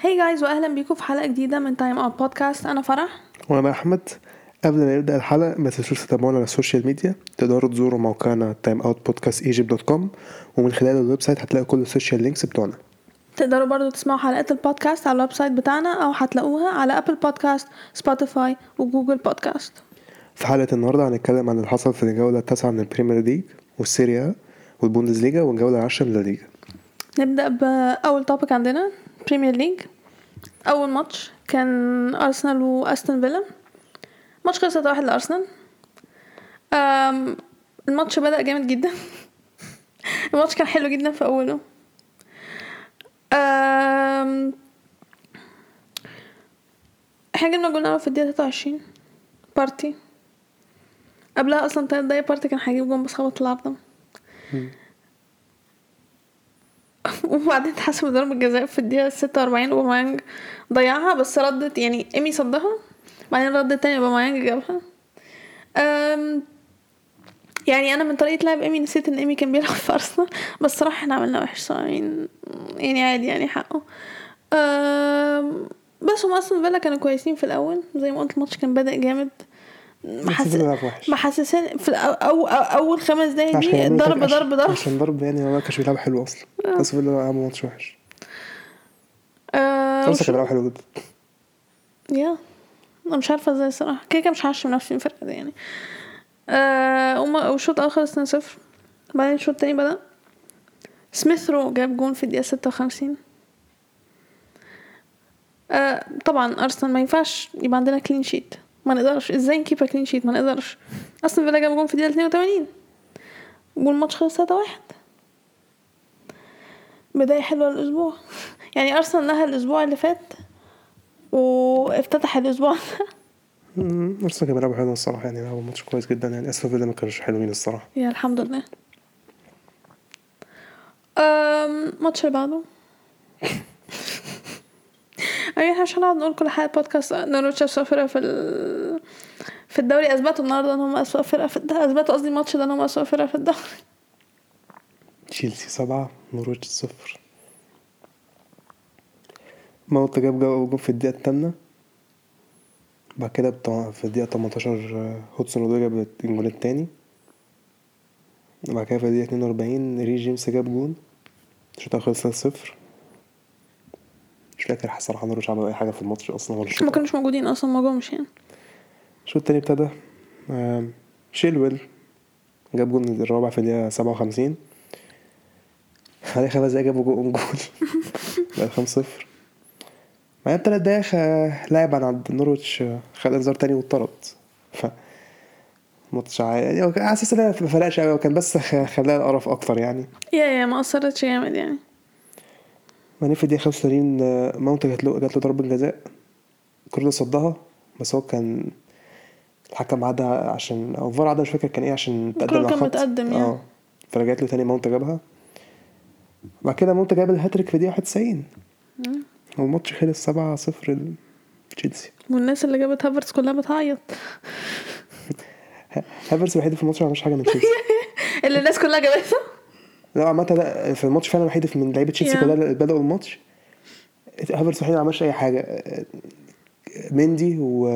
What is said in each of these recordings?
Hi guys واهلا بيكم في حلقة جديدة من Time Out Podcast أنا فرح. وأنا أحمد. قبل ما نبدأ الحلقة ما تنسوش تتابعونا على ال social media تقدروا تزوروا موقعنا Time Out Podcast Egypt dot com ومن خلال ال website هتلاقوا كل ال social links بتوعنا. تقدروا برضو تسمعوا حلقات البودكاست على ال website بتاعنا أو هتلاقوها على Apple Podcasts Spotify و Google Podcasts في حلقة النهارده هنتكلم عن اللي حصل في الجولة التاسعة من ال Premier League والسيريا والبوندسليجا والجولة العاشرة من الليجا نبدأ بأول topic عندنا. Premier League أول ماتش كان أرسنال وأستون فيلا. ماتش خلص 1 لأرسنال. الماتش بدأ جامد جدا. الماتش كان حلو جدا في أوله. إحنا جبنا جول في الدقيقة 23 بارتي. قبلها أصلا تلات دقايق بارتي كان هيجيب جون بس خبط العارضة. وبعدين اتحسب ضربة جزاء في الدقيقة 46 اوباميانج ضيعها بس ردت يعني إيمي صدها بعدين ردت تاني اوباميانج جابها. يعني أنا من طريقة لعب إيمي نسيت إن إيمي كان بيلعب في أرسنال بس صراحة إحنا عملنا وحش يعني عادي يعني حقه. بس هم أصلا فيلا كانوا كويسين في الأول زي ما قلت الماتش كان بادئ جامد. محس... محسسين في الأو... أو... أو... أول خمس دقايق دي يعني ضرب ضرب ضرب. عشان ضرب يعني هو ما كانش بيلعب حلو أصلا. بس فيلا عمل ماتش وحش. آه بس وش... كان بيلعب حلو جدا. yeah. أنا مش عارفة إزاي الصراحه كده كده مش نفسي من الفرقة دي يعني. آه والشوط الأول خلص 2-0 بعدين الشوط التاني بدأ. سميث رو جاب جون في الدقيقة 56 آه طبعا أرسنال ما ينفعش يبقى عندنا clean sheet ما نقدرش. إزاي ن keep clean sheet ما نقدرش. أصلا فيلا جاب جون في الدقيقه 82 والماتش خلص 3-1 بداية حلوة للأسبوع. يعني أرسنال نهى الأسبوع اللي فات وافتتح الأسبوع ده. أمم، أرسنال كان بيلعب حلو الصراحة. يعني لعبوا ماتش كويس جدا. يعني استون فيلا ما كانوش حلوين الصراحة. yeah الحمد لله. أم الماتش اللي بعده. أي إحنا مش هنقعد نقول كل حاجة بودكاست نورويتش أسوأ فرقة في ال... في الدوري. أثبتوا النهاردة إن هم أسوأ فرقة في الدوري. أثبتوا قصدي الماتش ده إن هم أسوأ فرقة في الدوري. تشيلسي سبعة نورويتش صفر. ماونت جاب جو- جون في الدقيقة التامنة. بعد كده بتاع في الدقيقة 18 آه، هودسون اودوي جاب الجون التاني. بعد كده في الدقيقة 42 ري جيمس جاب جون. الشوط خلص 0 مش فاكر الصراحة نورويتش عملوا أي حاجة في الماتش أصلا ولا ما كانوش موجودين أصلا ما جومش يعني. الشوط التاني ابتدى شيلويل جاب جون الرابع في سبعة وخمسين. بعدين خمس دقايق جابوا جون جول. بقى خمسة صفر. بعدين تلات دقايق لاعب عن عند نورويتش آه، خد إنذار تاني واتطرد. ف ماتش يعني كان حاسس إن ما فرقش قوي وكان بس خلاها القرف أكتر يعني. yeah yeah ما أثرتش جامد يعني. بعدين في الدقيقة 35 آه، ماونت جات له جات له ضربة جزاء. كرول صدها بس هو كان الحكم عدى عشان أو فار عدى مش فاكر كان إيه عشان تقدم على كان. متقدم يعني. آه. فرجعت له تاني ماونت جابها. بعد كده ماونت جاب الهاتريك في دقيقة 91 والماتش خلص 7 0 لتشيلسي والناس اللي جابت هافرتس كلها بتعيط. هافرز الوحيد في الماتش ما عملش حاجة من تشيلسي. اللي الناس كلها جابتها. لا عامة لا، في الماتش فعلا الوحيد من لعيبة تشيلسي Yeah. كلها اللي بدأوا الماتش. هافرز الوحيد ما عملش أي حاجة. مندي و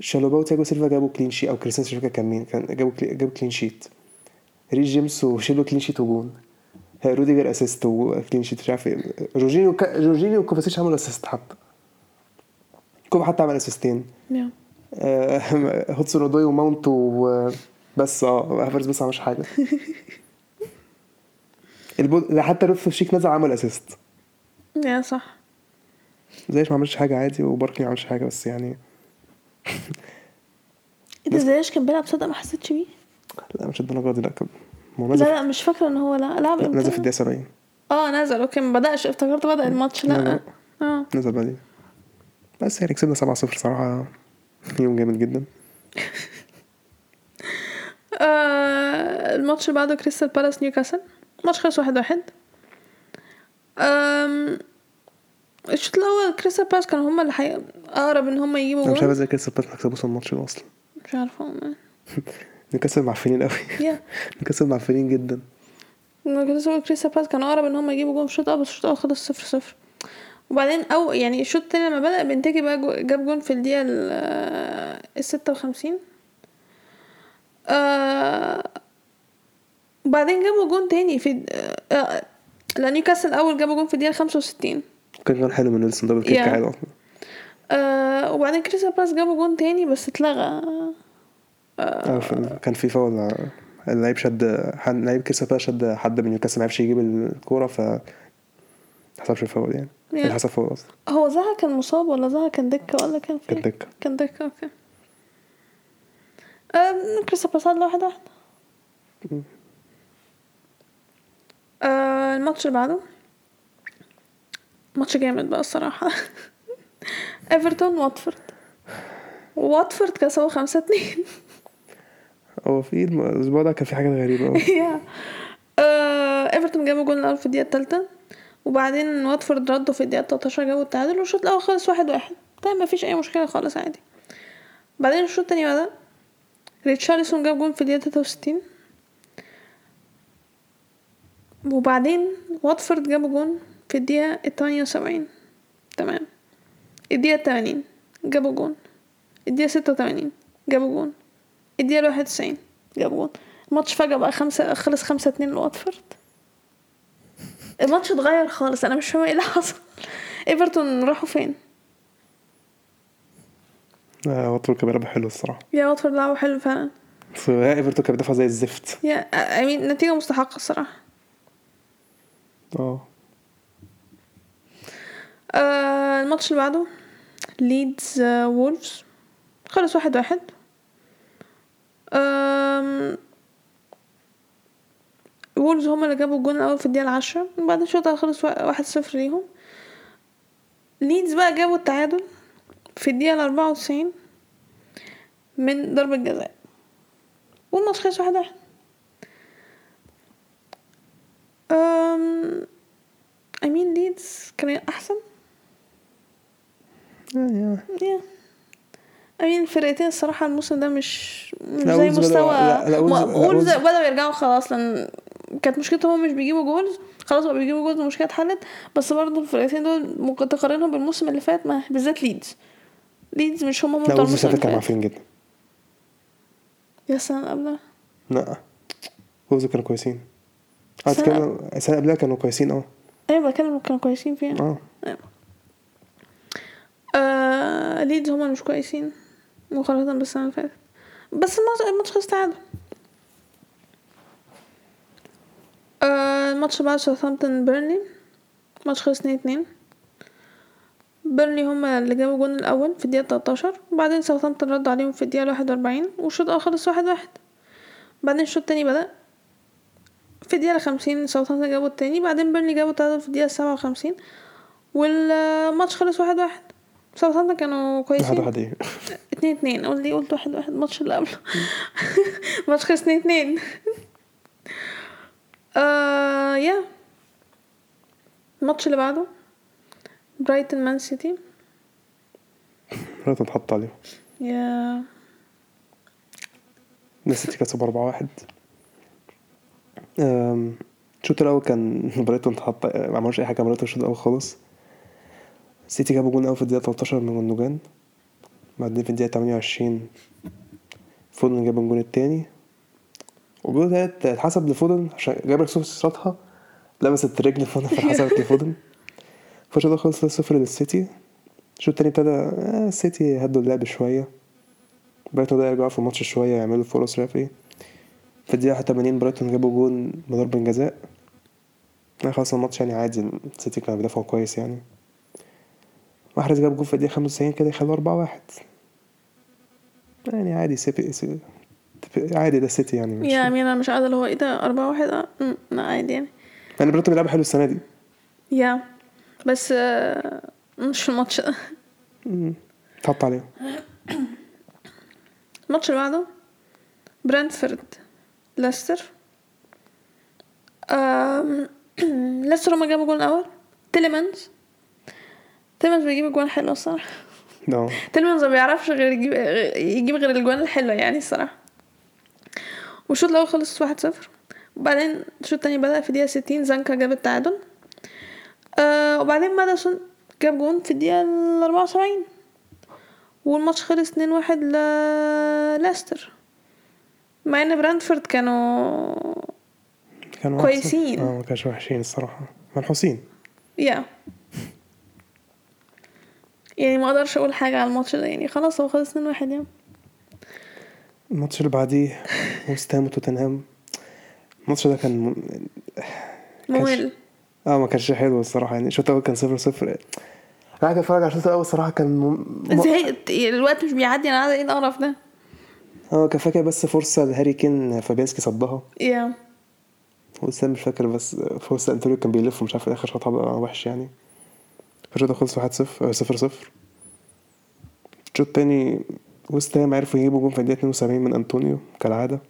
شالوبا وتياجو سيلفا جابوا clean sheet أو كريستيان مش فاكر كان مين؟ كان جابوا. جابوا clean sheet ريس جيمس وشيلو clean sheet وجون. روديجر assist و clean sheet مش عارف إيه. جورجينيو ك... جورجينيو وكوفاسيتش عملوا assist حتى. كوفا حتى عمل assist ين yeah آه، هودسون أودوي وماونت وبس آه هافرز بس ما عملش حاجة. البول... ده حتى لوف شيك نزل عمل assist yeah صح. زيش ما عملش حاجة عادي وباركلي ما عملش حاجة بس يعني إيه ده زياش كان بيلعب صدق ما حسيتش بيه؟ لا مش الدرجة دي لا كان لا لا مش فاكرة إن هو لا لعب لا، نزل في الدقيقة 70 آه نزل okay ما بدأش افتكرت بدأ الماتش لا. آه. نزل بعدين. بس يعني كسبنا 7 0 صراحة. يوم جامد جدا. آه، الماتش اللي بعده كريستال بالاس نيوكاسل. ماتش خلص واحد واحد. آم، الشوط الأول كريستال بالاس كانوا هما اللي حي... أقرب إن هما يجيبوا أنا مش عارف جول إزاي كسب بس ما كسبوش الماتش ده أصلا. مش عارفة. نيوكاسل معفنين قوي نيوكاسل معفنين جدا. كريستال كريستال بالاس كانوا أقرب إن هما يجيبوا جول في الشوط الأول بس الشوط الأول خلص صفر صفر. وبعدين أو يعني الشوط التاني لما بدأ بينتيكي بقى جو- جاب جون في الدقيقة ال الستة وخمسين. آه وبعدين جابوا جون تاني في آه آه، لا نيوكاسل الأول جابوا جون في الدقيقة خمسة وستين كان كان حلو من ويلسون double kick. حلو آه وبعدين كريستال بالاس جابوا جون تاني بس اتلغى آه، كان في فاول ع- اللعيب شد حد لعيب كريستال بالاس شد حد من نيوكاسل ما عرفش يجيب الكورة ف حسبش الفاول يعني. اللي حسب فاول أصلا هو زها كان مصاب ولا زها كان دكة ولا كان كان فين؟ دكة كان دكة okay آم، كريستال بالاس عدى واحد واحد مم. آه الماتش اللي بعده. ماتش جامد بقى الصراحة. ايفرتون واتفورد واتفورد كسبوا خمسة اتنين. هو في الأسبوع ده كان في حاجات غريبة أوي. yeah آه، ايفرتون جابوا جول الأول في الدقيقة التالتة وبعدين واتفورد ردوا في الدقيقة 13 جابوا التعادل والشوط الأول خلص واحد واحد. طيب مفيش أي مشكلة خالص عادي. بعدين الشوط التاني بدأ. ريتشارلسون جاب جول في الدقيقة 63 وبعدين واتفورد جابوا جون في الدقيقة التمانية وسبعين. تمام. الدقيقة التمانين جابوا جون. الدقيقة ستة وتمانين جابوا جون. الدقيقة الواحد وتسعين جابوا جون. الماتش فجأة بقى خمسة خلص خمسة اتنين لواتفورد. الماتش اتغير خالص. أنا مش فاهمة إيه اللي حصل. إيفرتون راحوا فين؟ آه، واتفورد كان بيلعب حلو الصراحة. yeah واتفورد لعبوا حلو فعلا. بس هي إيفرتون كان بيدافع زي الزفت. yeah I mean نتيجة مستحقة الصراحة. آه. آه الماتش اللي بعده ليدز آه وولفز خلص واحد واحد. وولفز هما اللي جابوا الجون الأول في الدقيقة العاشرة وبعدين الشوط خلص وا- واحد صفر ليهم. ليدز بقى جابوا التعادل في الدقيقة الأربعة وتسعين من ضربة جزاء. والماتش خلص واحد واحد. أم... I mean ليدز كان أحسن. يعني yeah I mean الفرقتين الصراحة الموسم ده مش زي مستوى وولفز- بدأوا يرجعوا خلاص لأن كانت مشكلتهم هم مش بيجيبوا goals خلاص بقوا بيجيبوا goals المشكلة اتحلت. بس برضه الفرقتين دول ممكن تقارنهم بالموسم اللي فات ما بالذات ليدز ليدز مش هم بتوع الموسم اللي كانوا فات. معفنين جدا. yeah اللي قبلها. لا. وولفز كانوا كويسين. آه كانوا السنة قبلها كانوا كويسين آه. أيوة بتكلم كانوا كويسين فيها. آه. آه ليدز هما مش كويسين مقارنة بالسنة اللي فاتت. بس الماتش الماتش خلص تعادل. آه الماتش بعد ساوثهامبتون بيرنلي ماتش خلص اتنين اتنين. بيرنلي هما اللي جابوا الجون الأول في الدقيقة 13 وبعدين ساوثهامبتون ردوا عليهم في الدقيقة واحد وأربعين والشوط الأول خلص واحد واحد. بعدين الشوط التاني بدأ. في الدقيقة خمسين ساوثهامبتون جابوا التاني بعدين بيرنلي جابوا التعادل في الدقيقة سبعة وخمسين والماتش خلص واحد واحد. ساوثهامبتون كانوا واحد كويسين. واحد إيه؟ اتنين اتنين. قول لي قلت واحد واحد الماتش اللي قبله؟ ماتش خلص اتنين اتنين. آه yeah. الماتش اللي بعده برايتون مان سيتي. برايتون اتحط عليهم. يا. السيتي كسب 4 1 الشوط الأول كان برايتون اتحط ما عملوش أي حاجة برايتون الشوط الأول خالص. السيتي جابوا جون أول في الدقيقة 13 من جندوجان بعدين في الدقيقة 28 فودن جاب الجون التاني. والجون التالت اتحسب لفودن عشان جاب شاطها لمست رجل فودن فاتحسبت لفودن. فالشوط ده خلص 0 للسيتي. الشوط التاني ابتدى آه، السيتي هدوا اللعب شوية. برايتون ده يرجعوا في الماتش شوية يعملوا فرص رافي في الدقيقة 81 برايتون جابوا جون بضربة جزاء. يعني خلاص الماتش يعني عادي السيتي كانوا بيدافعوا كويس يعني. محرز جاب جون في الدقيقة 95 كده يخلوا 4 1 يعني عادي سيبي سيبي عادي ده السيتي يعني مش yeah I mean أنا مش قادرة اللي هو إيه ده؟ أربعة واحد؟ آه عادي يعني. يعني برايتون بيلعبوا حلو السنة دي. yeah بس آه مش في الماتش ده. اتحط عليهم. الماتش اللي بعده برانتفورد. ليستر ليستر هما جابوا جول الأول. تيليمانز. تيليمانز بيجيب جوان حلوة الصراحة. آه تيليمانز ما بيعرفش غير يجيب يجيب غير الجوان الحلوة يعني الصراحة. والشوط الأول خلص واحد صفر. وبعدين الشوط التاني بدأ في دقيقة ستين. زانكا جاب التعادل. آه وبعدين ماديسون جاب جون في الدقيقة الأربعة وسبعين. والماتش خلص اتنين واحد لليستر مع إن برانتفورد كانوا كانوا كويسين. آه ما كانش وحشين الصراحة. منحوسين. يا يعني ما أقدرش أقول حاجة على الماتش ده. يعني خلاص هو خلص اتنين واحد يعني. الماتش اللي بعديه وست هام وتوتنهام. الماتش ده كان. ممل. آه ما كانش حلو الصراحة. يعني الشوط الأول كان صفر صفر. قاعد أتفرج على الشوط الأول الصراحة كان م... زهقت. يعني الوقت مش بيعدي. أنا قاعدة إيه القرف ده؟ آه كان فاكر بس فرصة لهاري كين فابيانسكي صدها. yeah. وست هام مش فاكر بس فرصة انتونيو كان بيلف ومش عارف في الآخر شاطها بقى وحش يعني. الشوط ده خلص واحد صفر صفر صفر. الشوط التاني وست هام عرفوا يجيبوا جون في الدقيقة 72 من أنطونيو كالعادة.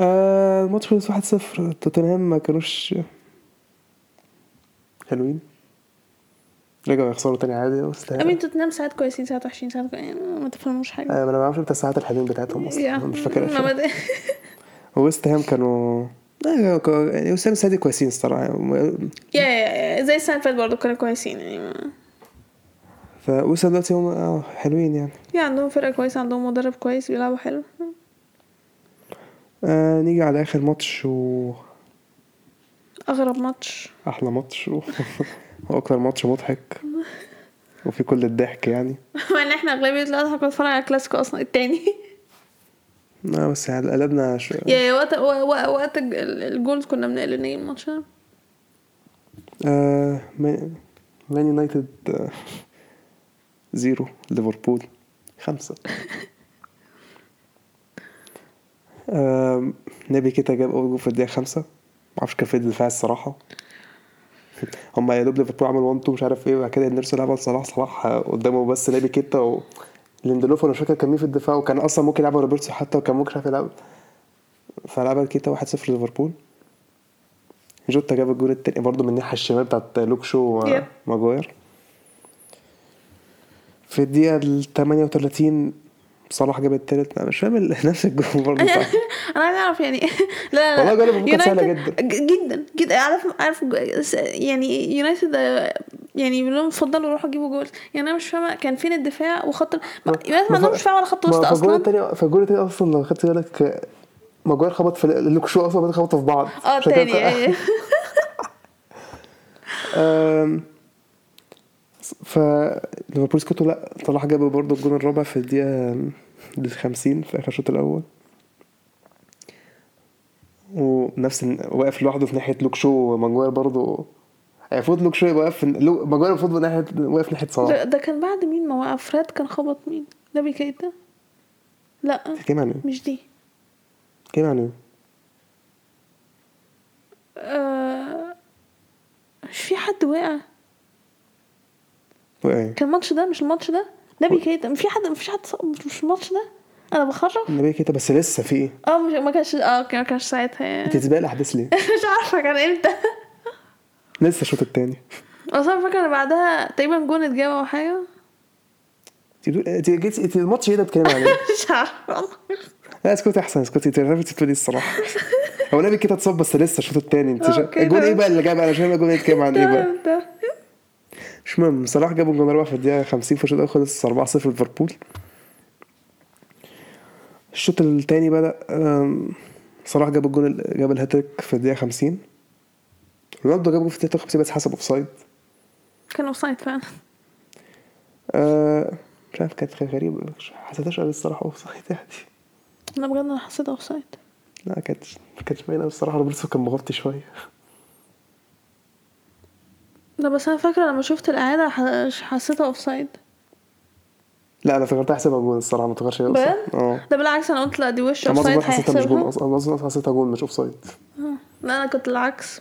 آه الماتش خلص واحد صفر. توتنهام ما كانوش حلوين. رجعوا يخسروا تاني عادي وست هام امين توتنهام ساعات كويسين ساعات وحشين ساعات كويسين. يعني ما تفهموش حاجة. آه ما أنا ما أعرفش إمتى الساعات الحلوين بتاعتهم أصلا. مش فاكر وست هام كانوا يعني وست هام السنة دي كويسين الصراحة. يا يا يا زي السنة اللي فاتت برضه كانوا كويسين يعني هام دلوقتي هم آه حلوين يعني. يا عندهم فرقة كويسة عندهم مدرب كويس بيلعبوا حلو. آه نيجي على آخر ماتش و أغرب ماتش. أحلى ماتش. و... وأكتر ماتش مضحك. وفي كل الضحك يعني. مع ان إحنا أغلبية الوقت كنا بنتفرج على الكلاسيكو أصلا التاني. لا بس يعني قلبنا ش... يا يا وقت وقت الج- ال goals كنا بنقل نجيب الماتش ده. آه مان مان يونايتد آه، zero ليفربول خمسة. آه نبي كيتا جاب أول جول في الدقيقة خمسة. معرفش كان فين الدفاع الصراحة. هما يا دوب ليفربول عمل 1 2 مش عارف إيه وبعد كده نرسل لعبة لصلاح صلاح قدامه بس نبي كيتا و ليندلوف أنا مش فاكر كان مين في الدفاع وكان أصلا ممكن يلعبوا روبرتسون حتى وكان ممكن مش عارف يلعب. فلعبها كيتا 1-0 ليفربول. جوتا جاب الجول التاني برضه من الناحية الشمال بتاعت لوكشو. وماجواير في الدقيقة ال 38 صلاح جاب التالت. مش فاهم نفس الجول برضه بتاع أنا عايز أعرف يعني. لا لا والله جوله المفروض كانت سهلة يونايتد- ج- جدا جدا. عارف عارف يعني يونايتد آه، يعني بيقولوا لهم اتفضلوا روحوا جيبوا جول. يعني أنا مش فاهمة كان فين الدفاع وخط يونايتد ما عندهمش دفاع ولا خط وسط أصلا. التاني في الجول التاني أصلا لو خدت بالك ماجواير خبط في لوكشو أصلا بعدين خبطوا في بعض. آه تاني أيوة. أم، ف ليفربول سكوتوا لا صلاح جاب برضه الجون الرابع في الدقيقة ال 50 في آخر الشوط الأول. ونفس واقف لوحده في ناحية لوك شو وماجواير برضه المفروض لوك شو يبقى واقف ماجواير المفروض ناحية واقف ناحية صلاح. ده كان بعد مين؟ ما وقف فريد كان خبط مين؟ نبي كيتا لا. يعني مش دي. كام يعني آه مش في حد وقع وقع كان الماتش ده مش الماتش ده؟ نبي كيتا في حد مفيش حد مش الماتش ده؟ أنا بخرف النبي كده بس لسه في إيه؟ آه مش ما كانش آه ما كانش ساعتها يعني. أنت تسبق الأحداث ليه؟ مش عارفة كان إمتى. لسه الشوط التاني. أصلا فاكرة إن بعدها تقريبا جون اتجاب أو حاجة. أنت بتقول- أنت الماتش إيه ده بتتكلم عليه. مش عارفة. لا اسكتي أحسن اسكتي أنت عرفتي تقولي الصراحة؟ هو نبي كيتا اتصاب بس لسه الشوط التاني أنت الجون إيه. بقى اللي جاب؟ أنا مش فاهم الجون بيتكلم عن إيه بقى. مش مهم. صلاح جاب الجون الرابع في الدقيقة 50 في الشوط الأول خلص 4-0 ليفربول. الشوط التاني أم، صلاح جاب الجون ال- جاب الهاتريك في الدقيقة 50 رونالدو جاب في الدقيقة 50 بس حسب offside كان offside فعلا. أه مش عارف كانت كانت غريبة. مش حسيتهاش قوي الصراحة offside يعني. أنا بجد أنا حسيت offside لا كانت ما كانتش باينة الصراحة. روبرتسون كان مغطي شوية. لا بس أنا فاكرة لما شفت الأعادة ح- حسيتها offside لا أنا افتكرتها حسابها جون الصراحة ما افتكرش هي بجد؟ آه. ده بالعكس أنا قلت لا دي وش أنا offside حسيتها مش هيحسبها. أصلا. الوقت حسيتها جون مش offside لا أنا كنت العكس.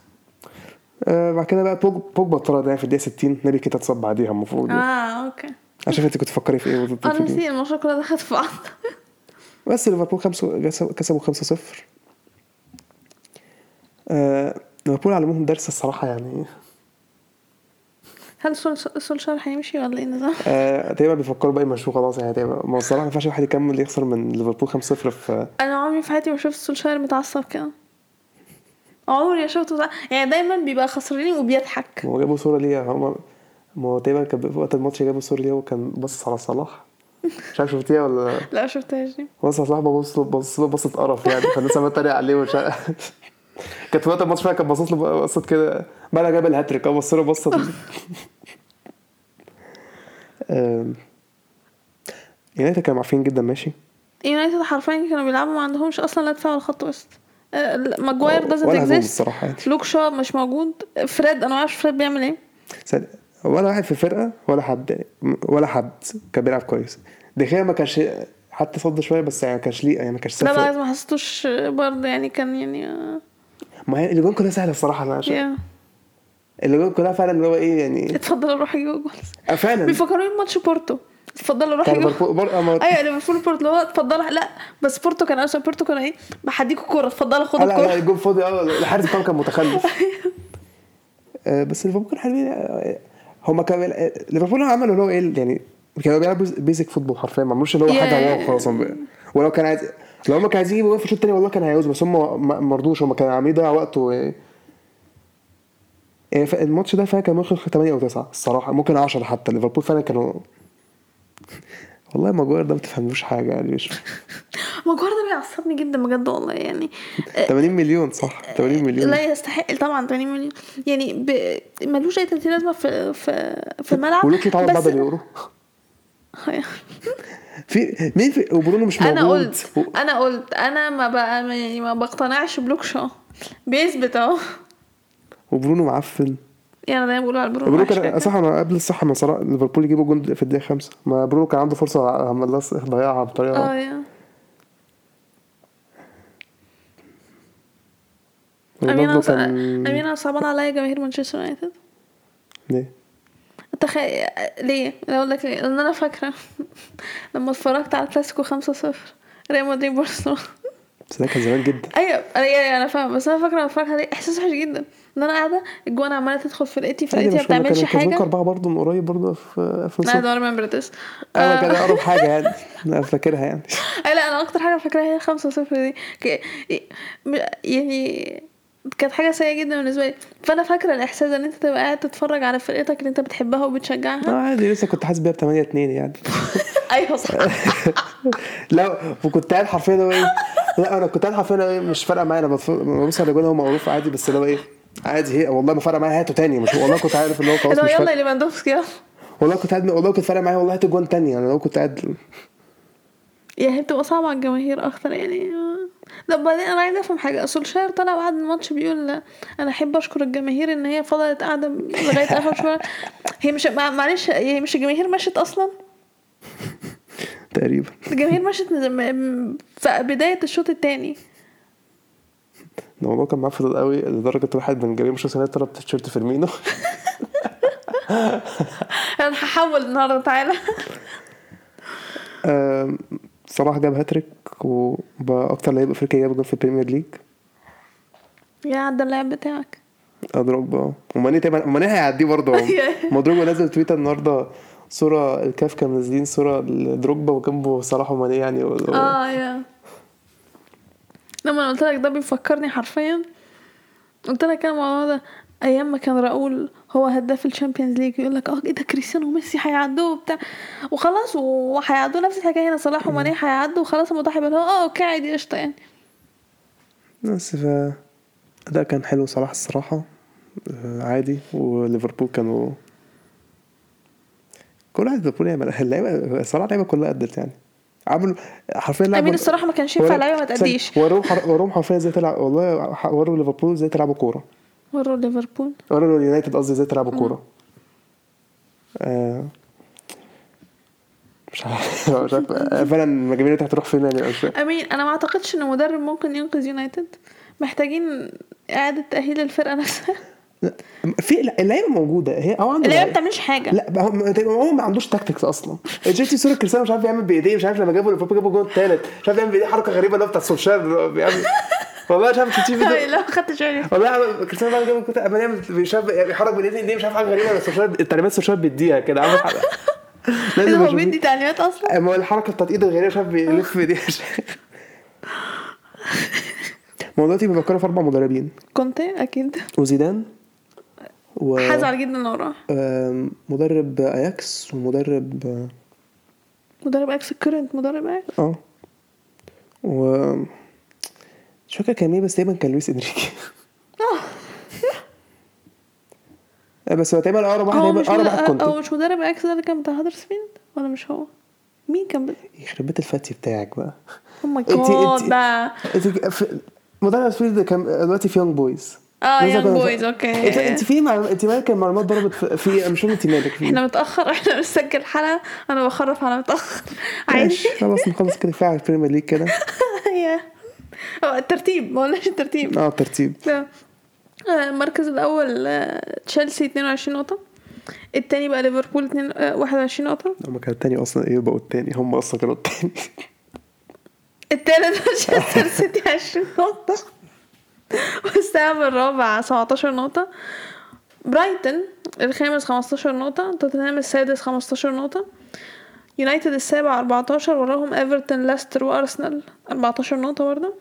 آه بعد كده بقى بوج- بوجبا اتطرد يعني في الدقيقة 60 نبي كيتا اتصاب بعديها المفروض يعني. آه okay. أنا شايف انت كنت تفكري في إيه وضد أنا إيه. نسيت الماتش كلها دخلت في بعض. بس ليفربول خمسة كسبوا- كسبوا 5-0 آه ليفربول علموهم درس الصراحة يعني هل سول سولشار هيمشي ولا إيه النظام؟ آه تقريبا بيفكروا بقى يمشوه خلاص يعني تقريبا. ما الصراحة ما ينفعش واحد يكمل يخسر من ليفربول 5-0 في أنا عمري في حياتي ما شفت سولشار متعصب كده. عمري ما شفته يعني دايما بيبقى خسرانين وبيضحك. هو جابوا صورة ليه هم ما هو تقريبا كان في وقت الماتش جابوا صورة ليه وكان باصص على صلاح. مش عارف شفتيها ولا لا شفتهاش دي. بص على صلاح ببص له بصة قرف يعني فالناس عمالة تتريق عليه ومش عارف. كانت في وقت الماتش فعلا كان باصص له بصة كده بقى جاب الهاتريك بص له آم، يونايتد كانوا عارفين جدا ماشي. يونايتد حرفيا كانوا بيلعبوا ما عندهمش أصلا لا دفاع ولا خط وسط. آه، ماجواير doesn't هجوم exist يعني. لوك شو مش موجود. فريد أنا ما أعرفش فريد بيعمل إيه. ولا واحد في الفرقة ولا حد ولا حد كان بيلعب كويس. دي خيا ما كانش حتى صد شوية بس يعني ما كانش ليه يعني ما كانش لا بالعكس ما حسيتوش برضه يعني كان يعني آه، ما هي الاجوان كلها سهلة الصراحة أنا عشان يا. الاجوان كلها فعلا اللي هو إيه يعني؟ اتفضل أجيب جول آه، فعلا. بيفكروني بماتش بورتو. اتفضل بر... أما... أيوه ليفربول بورتو اللي هو اتفضل لا بس بورتو كان أصلا بورتو كان إيه؟ بحديكوا الكوره اتفضل خد آه، لا لا الكورة. الجون فاضي. آه الحارس بتاعهم كان متخلف. آه، بس ليفربول كانوا حلوين. آه، هما كانوا ليفربول عملوا اللي هو إيه يعني كانوا بيلعبوا basic football حرفيا ما عملوش اللي هو حاجة Yeah. واو هم- ولو كان عايز لو هم كانوا عايزين يجيبوا جول في الشوط الثاني والله كان هيعوزوا بس هم ما رضوش هم كانوا عاملين يضيعوا وقت و يعني الماتش ده فعلا كان ممكن 8 أو 9 الصراحة ممكن 10 حتى. ليفربول فعلا كانوا والله ماجواير ده ما تفهموش حاجة يعني مش ماجواير ده بيعصبني جدا بجد والله يعني 80 مليون صح؟ 80 مليون. لا يستحق طبعا 80 مليون. يعني ب... ملوش أي 30 لازمة في في في الملعب ولوكي اتعوض بعد اليورو. في مين في وبرونو مش موجود أنا قلت أنا قلت أنا ما بقى يعني ما بقتنعش بلوك شو بيثبت أهو وبرونو معفن يعني دايما بقولوا على برونو برونو كان. صح أنا قبل الصح ما صلاح ليفربول يجيبوا جون في الدقيقة خمسة ما برونو كان عنده فرصة عمل ضيعها بطريقة آه يا أمين. كان أمين صعبان عليا جماهير مانشستر يونايتد ليه؟ تخيل ليه؟ أقول لك ليه؟ لأن أنا فاكرة لما اتفرجت على الكلاسيكو 5-0 ريال مدريد برشلونة. بس ده كان زمان جدا. أيوه أيوه أيوة، أنا فاهمة. بس أنا فاكرة لما اتفرجت عليه إحساس وحش جدا. إن أنا قاعدة الجوان عمالة تدخل فرقتي عادي فرقتي ما بتعملش حاجة. أربعة برضه من قريب برضه في I 2006 don't remember this أنا آه، كان أقرب حاجة يعني. أنا فاكرها يعني. أي لا أنا أكتر حاجة فاكراها هي 5 0 دي. يعني كانت حاجة سيئة جدا بالنسبة لي. فأنا فاكرة الإحساس إن أنت تبقى قاعد تتفرج على فرقتك اللي أنت بتحبها آه وبتشجعها عادي لسه كنت حاسس بيها ب 8 2 يعني. أيوه صح. لا وكنت قاعد حرفيا إيه لا أنا كنت قاعد حرفيا إيه، مش فارقة معايا. أنا ببص على الجون هو معروف عادي بس اللي هو إيه عادي هي والله ما فارقة معايا هاته تاني. مش والله كنت عارف اللي هو خلاص مش يلا ليفاندوفسكي يلا. والله كنت قاعد والله كنت فارقة معايا والله هات جون تاني يعني لو كنت قاعد يعني هي بتبقى صعبة على الجماهير أكتر يعني. لا بعدين أنا عايزة أفهم حاجة سولشاير طلع بعد الماتش بيقول أنا أحب أشكر الجماهير إن هي فضلت قاعدة لغاية آخر شوية. هي مش مع- معلش هي مش الجماهير مشت أصلا؟ تقريبا. الجماهير مشت في بداية الشوط التاني. الموضوع كان معفن قوي لدرجة واحد من جماهير مانشستر يونايتد طلب تيشيرت فيرمينو. أنا هحول النهاردة تعالى. صلاح جاب هاتريك. وبقى أكتر لعيب أفريقي جاب جول في البريمير ليج يا عدى اللاعب بتاعك. دروجبا وماني تقريبا ماني هيعديه برضه مدروج نزل تويتر النهارده صورة الكاف كانوا منزلين صورة لدروجبا وجنبه صلاح وماني يعني. و- آه يا لما أنا قلت لك ده بيفكرني حرفيا. قلت لك أنا الموضوع ده. أيام ما كان راؤول هو هداف الشامبيونز ليج يقول لك آه إيه ده كريستيانو وميسي هيعدوا وبتاع. وخلاص وهيعدوا نفس الحكاية هنا صلاح وماني هيعدوا وخلاص الموضوع هيبقى آه okay عادي قشطة يعني. بس ف ده كان حلو صلاح الصراحة آه، عادي. وليفربول كانوا كل واحد ليفربول يعمل اللعيبة صراحة اللعيبة كلها أدت يعني. عملوا حرفيا لعبوا امين الصراحة ما كانش ينفع لعيبة ما تأديش. وروهم حر- وروهم حرفيا إزاي تلعب والله وروا ليفربول إزاي تلعبوا كورة. وروا ليفربول. وروا اليونايتد قصدي إزاي تلعبوا كورة. آه مش عارف. مش عارف. فعلا الجماهير اليونايتد هتروح فين يعني. امين أنا ما أعتقدش ان مدرب ممكن ينقذ يونايتد. محتاجين إعادة تأهيل الفرقة نفسها. في اللعيبة موجودة. هي هو عنده اللعيبة ما. بتعملش حاجة. لا هو هو ما عندوش tactics أصلا. جيتي صوره كريستيانو مش عارف يعمل بإيديه مش عارف لما جابوا جابوا جول الثالث مش عارف يعمل بإيديه حركة غريبة اللي هو بتاع سولشار اللي بيعمل والله مش عارف فيديو لا خدت بالي والله كريستيانو جاب الكوره أما يعمل عارف بيحرك بايديه دي مش عارف حاجة غريبة؟ بس التعليمات سولشار بيديها كده عامل حاجة. لازم هو أشوف. بيدي تعليمات أصلا؟ أما الحركة بتاعت إيده الغريبة مش عارف بيلف بايديه. ما هو دلوقتي بيفكروا في أربع مدربين. كونتي أكيد. وزيدان و هزعل جدا آم، مدرب أياكس ومدرب مدرب أياكس ال current مدرب أياكس آه. و مش فاكر كان مين بس تقريبا كان لويس إنريكي. آه، بس هو تقريبا أقرب واحد هو هيبقى أقرب واحد هو كونتي مش مدرب أياكس ده اللي كان بتاع هدرسفيلد ولا مش هو؟ مين كان بت... يخرب بيت الفتي بتاعك بقى. oh my God في- مدرب فيلد كان دلوقتي في يونج بويز آه كنا- بويز okay. انت انت في انت مالك المعلومات ضربت في, مش انت مالك إحنا متأخر إحنا بنسجل حلقة أنا بخرف على متأخر. عادي. خلاص نخلص كده كفايه على ال Premier League كده. yeah هو الترتيب ما قلناش الترتيب آه ترتيب. آه، المركز الأول آه، تشيلسي 22 نقطة. التاني بقى ليفربول 2 آه، 21 نقطة. هما كانوا التاني أصلا إيه بقوا التاني؟ هم أصلا كانوا التاني. التالت مانشستر سيتي 20 نقطة. والسهم الرابع 17 نقطة. برايتون الخامس 15 نقطة. توتنهام السادس 15 نقطة. يونايتد السابع 14 وراهم إيفرتون ليستر وأرسنال 14 نقطة برضه.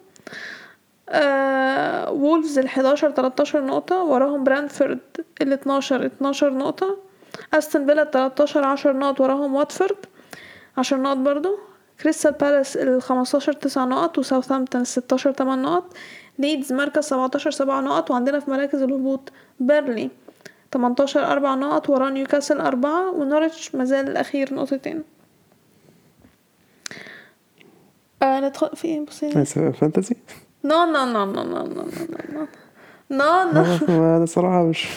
آه وولفز ال 11 13 نقطة وراهم برنتفورد ال 12 12 نقطة. أستون فيلا 13 10 نقط وراهم واتفورد 10 نقط برضو. كريستال بالاس ال 15 9 نقط وساوثهامبتون ال 16 8 نقط. ليدز مركز 17 7 نقط وعندنا في مراكز الهبوط بيرلي 18 4 نقط وراه نيوكاسل 4 ونورتش مازال الأخير نقطتين. آه، أنا ادخل في إيه بصي فانتزي نو نو نو نو نو نو نو نو أنا صراحة مش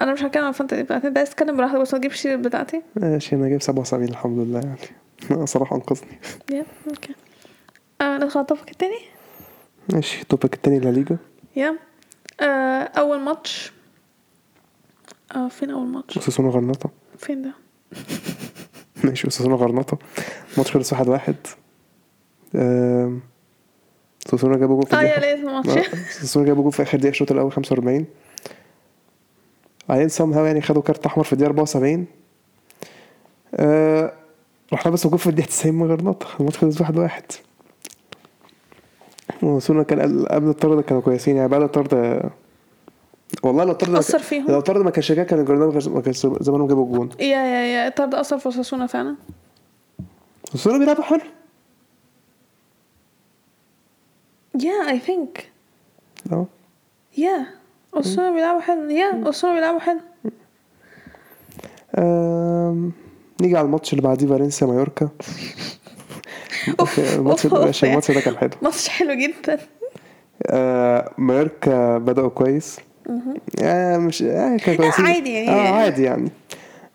أنا مش هتكلم عن fantasy بتاعتي ده أتكلم براحتك بس ما تجيبش بتاعتي. ماشي أنا جايب 77 الحمد لله يعني. صراحة أنقذني. yeah okay ندخل على ال topic التاني. ماشي ال topic التاني لا ليجا. yeah آه، أول ماتش. آه فين أول ماتش؟ أوساسونا غرناطة. فين ده؟ ماشي اساسونا غرناطة. ماتش خلص 1-1 آه، سوسونا جابوا جول في الدقيقة آه يا لازم ماتش سوسونا جابوا جول في آخر دقيقة الشوط الأول 45 بعدين سام هاو يعني خدوا كارت أحمر في الدقيقة 74 آه رحنا بس وقف في الدقيقة 90 من غرناطة الماتش خلص 1 1 وسونا كان قبل الطرد كانوا كويسين يعني بعد الطرد والله لو طرد أثر فيهم. لو طرد ما كانش جاي كان جرناطة ما كانش زمانهم جابوا الجون يا يا يا الطرد أثر في سوسونا فعلا. سوسونا بيلعبوا حلو. يا اي ثينك آه يا اسونا بيلعبوا حلو. يا اسونا بيلعبوا حلو. آم، نيجي على الماتش اللي بعديه فالنسيا مايوركا. الماتش أوف، ده أوف، ماشي، الماتش ده كان حلو. ماتش حلو جدا. آه، مايوركا بدأوا كويس. آه مش آه كانوا كويسين. عادي يعني. آه عادي يعني.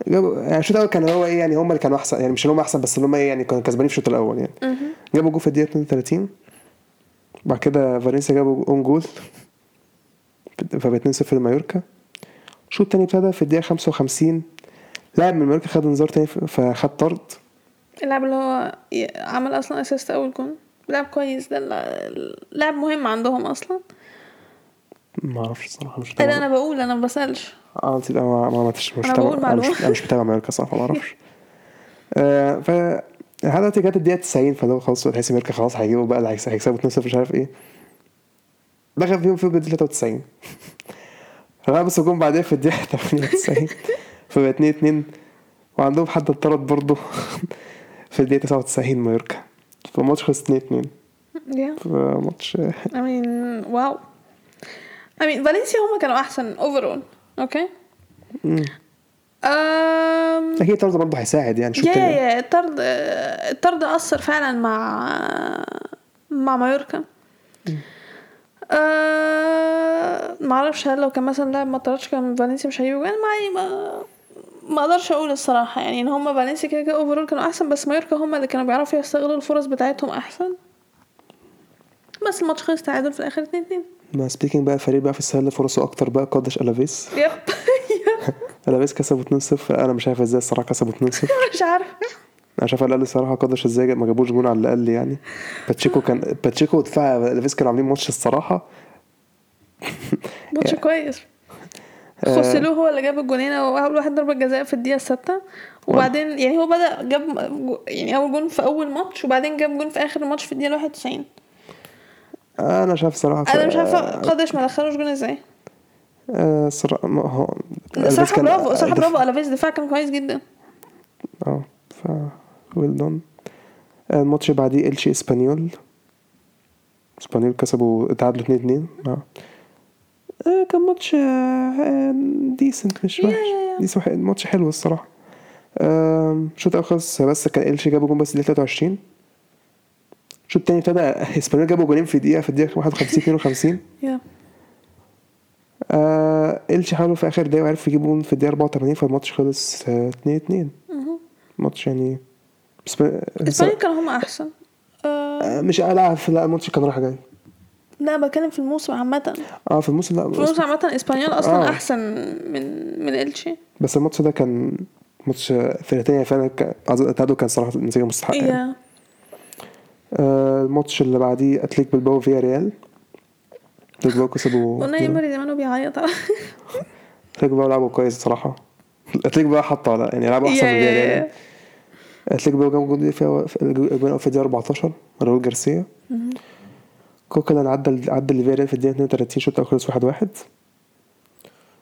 جابوا يعني الشوط الأول كان هو إيه يعني هم اللي كانوا أحسن يعني مش اللي هم أحسن بس اللي هم إيه يعني كانوا كسبانين في الشوط الأول يعني. جابوا جول في الدقيقة 32 بعد كده فالنسيا جابوا own goal فبقت 2-0 لمايوركا. الشوط التاني ابتدى في الدقيقة 55 لاعب من مايوركا خد انذار تاني فخد طرد. اللاعب اللي هو عمل أصلا assist أول جون. لاعب كويس ده لاعب مهم عندهم أصلا. ما أعرفش الصراحة مش أنا متابع. أنا بقول أنا ما بسألش. آه أنا ما ما مش مش متابع. أنا مش متابع مايوركا صراحة ما أعرفش. آه ف لحد دلوقتي جت الدقيقة 90 فلو خلاص تحس مايوركا خلاص هيجيبوا بقى اللي هيكس- هيكسبوا 2-0 مش عارف إيه. دخل فيهم فيهم الدقيقه 93 فلبسوا جون بعدين في الدقيقة 98 فبقى 2 2 وعندهم حد اتطرد برضه. في الدقيقة 99 مايوركا. فالماتش خلص 2 2 yeah فماتش I mean wow I mean فالنسيا هما كانوا أحسن overall okay مم. أم... أكيد الطرد برضه هيساعد يعني شوف yeah yeah الطرد الطرد أثر فعلا مع مع مايوركا. أه... ما أعرفش هل لو كان مثلا لاعب ما طردش كان فالنسيا مش هيجيبوا جوان ما ما ما أقدرش أقول الصراحة يعني إن هما فالنسيا كده كده اوفرول كانوا أحسن بس مايوركا هما اللي كانوا بيعرفوا يستغلوا الفرص بتاعتهم أحسن. بس الماتش خلص تعادل في الآخر 2 2 ما سبيكينج بقى الفريق بقى في السله فرصه أكتر بقى قدش ألافيس. ألافيس كسبوا 2-0 أنا مش عارف إزاي الصراحة كسبوا 2-0 مش عارفه أنا شايف على الاقل الصراحة قدش إزاي ما جابوش جون على الأقل يعني. باتشيكو كان باتشيكو ودفاع ألافيس كانوا عاملين ماتش الصراحة. ماتش كويس. خوسيلو هو اللي جاب الجونين واول واحد ضربة جزاء في الدقيقة الستة. وبعدين يعني هو بدأ جاب يعني أول جون في أول ماتش وبعدين جاب جون في آخر الماتش في الدقيقة 91 أنا شايف صراحة أنا مش عارفة قادش ما دخلوش جون إزاي؟ آه صراحة ما هو صراحة برافو صراحة برافو الافيز دفاع كان كويس جدا. آه ف well done الماتش اللي بعديه إلشي إسبانيول. إسبانيول كسبوا تعادلوا 2 2 آه. آه، كان ماتش decent مش وحش. decent ماتش حلو الصراحة. آم، شوط اول خلص بس كان إلشي جابوا جون بس دقيقة 23 الشوط التاني ابتدى إسبانيول جابوا جونين في دقيقة في الدقيقة 51 52 yeah. آه إلشي حاولوا في آخر دقيقة وعرفوا يجيبوا جون في الدقيقة 84 فالماتش خلص 2 2 مهم. ماتش يعني إسبانيول كانوا هم أحسن. آه. آه، مش لا في لا الماتش كان رايح جاي. لا بتكلم في الموسم عامة. آه في الموسم لا في الموسم عامة إسبانيول أصلا آه. أحسن من من إلشي بس الماتش ده كان ماتش فرقتين فعلا كان أظن التعادل كان صراحة نتيجة مستحقة. يعني. آه الماتش اللي بعديه أتلتيك بلباو فياريال. أتلتيك بلباو كسبوا أوناي إيمري زمانه بيعيط. أتلتيك بلباو لعبوا كويس صراحة. اتليك بالباو حطوا على يعني لعبوا أحسن من يا- فيا يا- ريال. yeah. اتليك بالباو جاب جول في في الجون في الدقيقة 14 راؤول جارسيا. مهم. كوكا عدى عدى لفياريال في الدقيقة 32 شوط اول خلص 1 1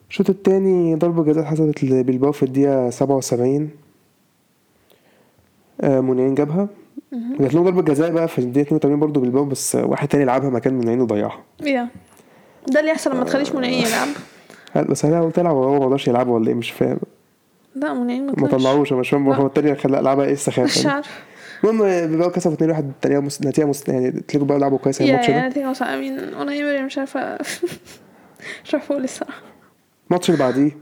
الشوط التاني ضربة جزاء حسبت لبلباو في الدقيقة 77 آه منعين جابها. جات لهم ضربة جزاء بقى في الدقيقة 82 برضه بلباو بس واحد تاني لعبها مكان منعين وضيعها. يا. ده اللي يحصل لما تخليش منعين يلعب هل- بس أنا قلت العب وهو ما رضاش يلعب ولا إيه؟ مش فاهم. لا منعين ما. طلعوش أنا مش فاهم. هو التاني خلاه لعبها إيه؟ السخافة مش دي. عارف. المهم بلباو كسبوا 2 1 التانية مس... نتيجة مس... يعني تلاقوا بقى لعبوا كويس الماتش ده. نتيجة مصعب امين أنا يمري مش عارفة. مش عارفة أقول الصراحة. الماتش اللي بعديه.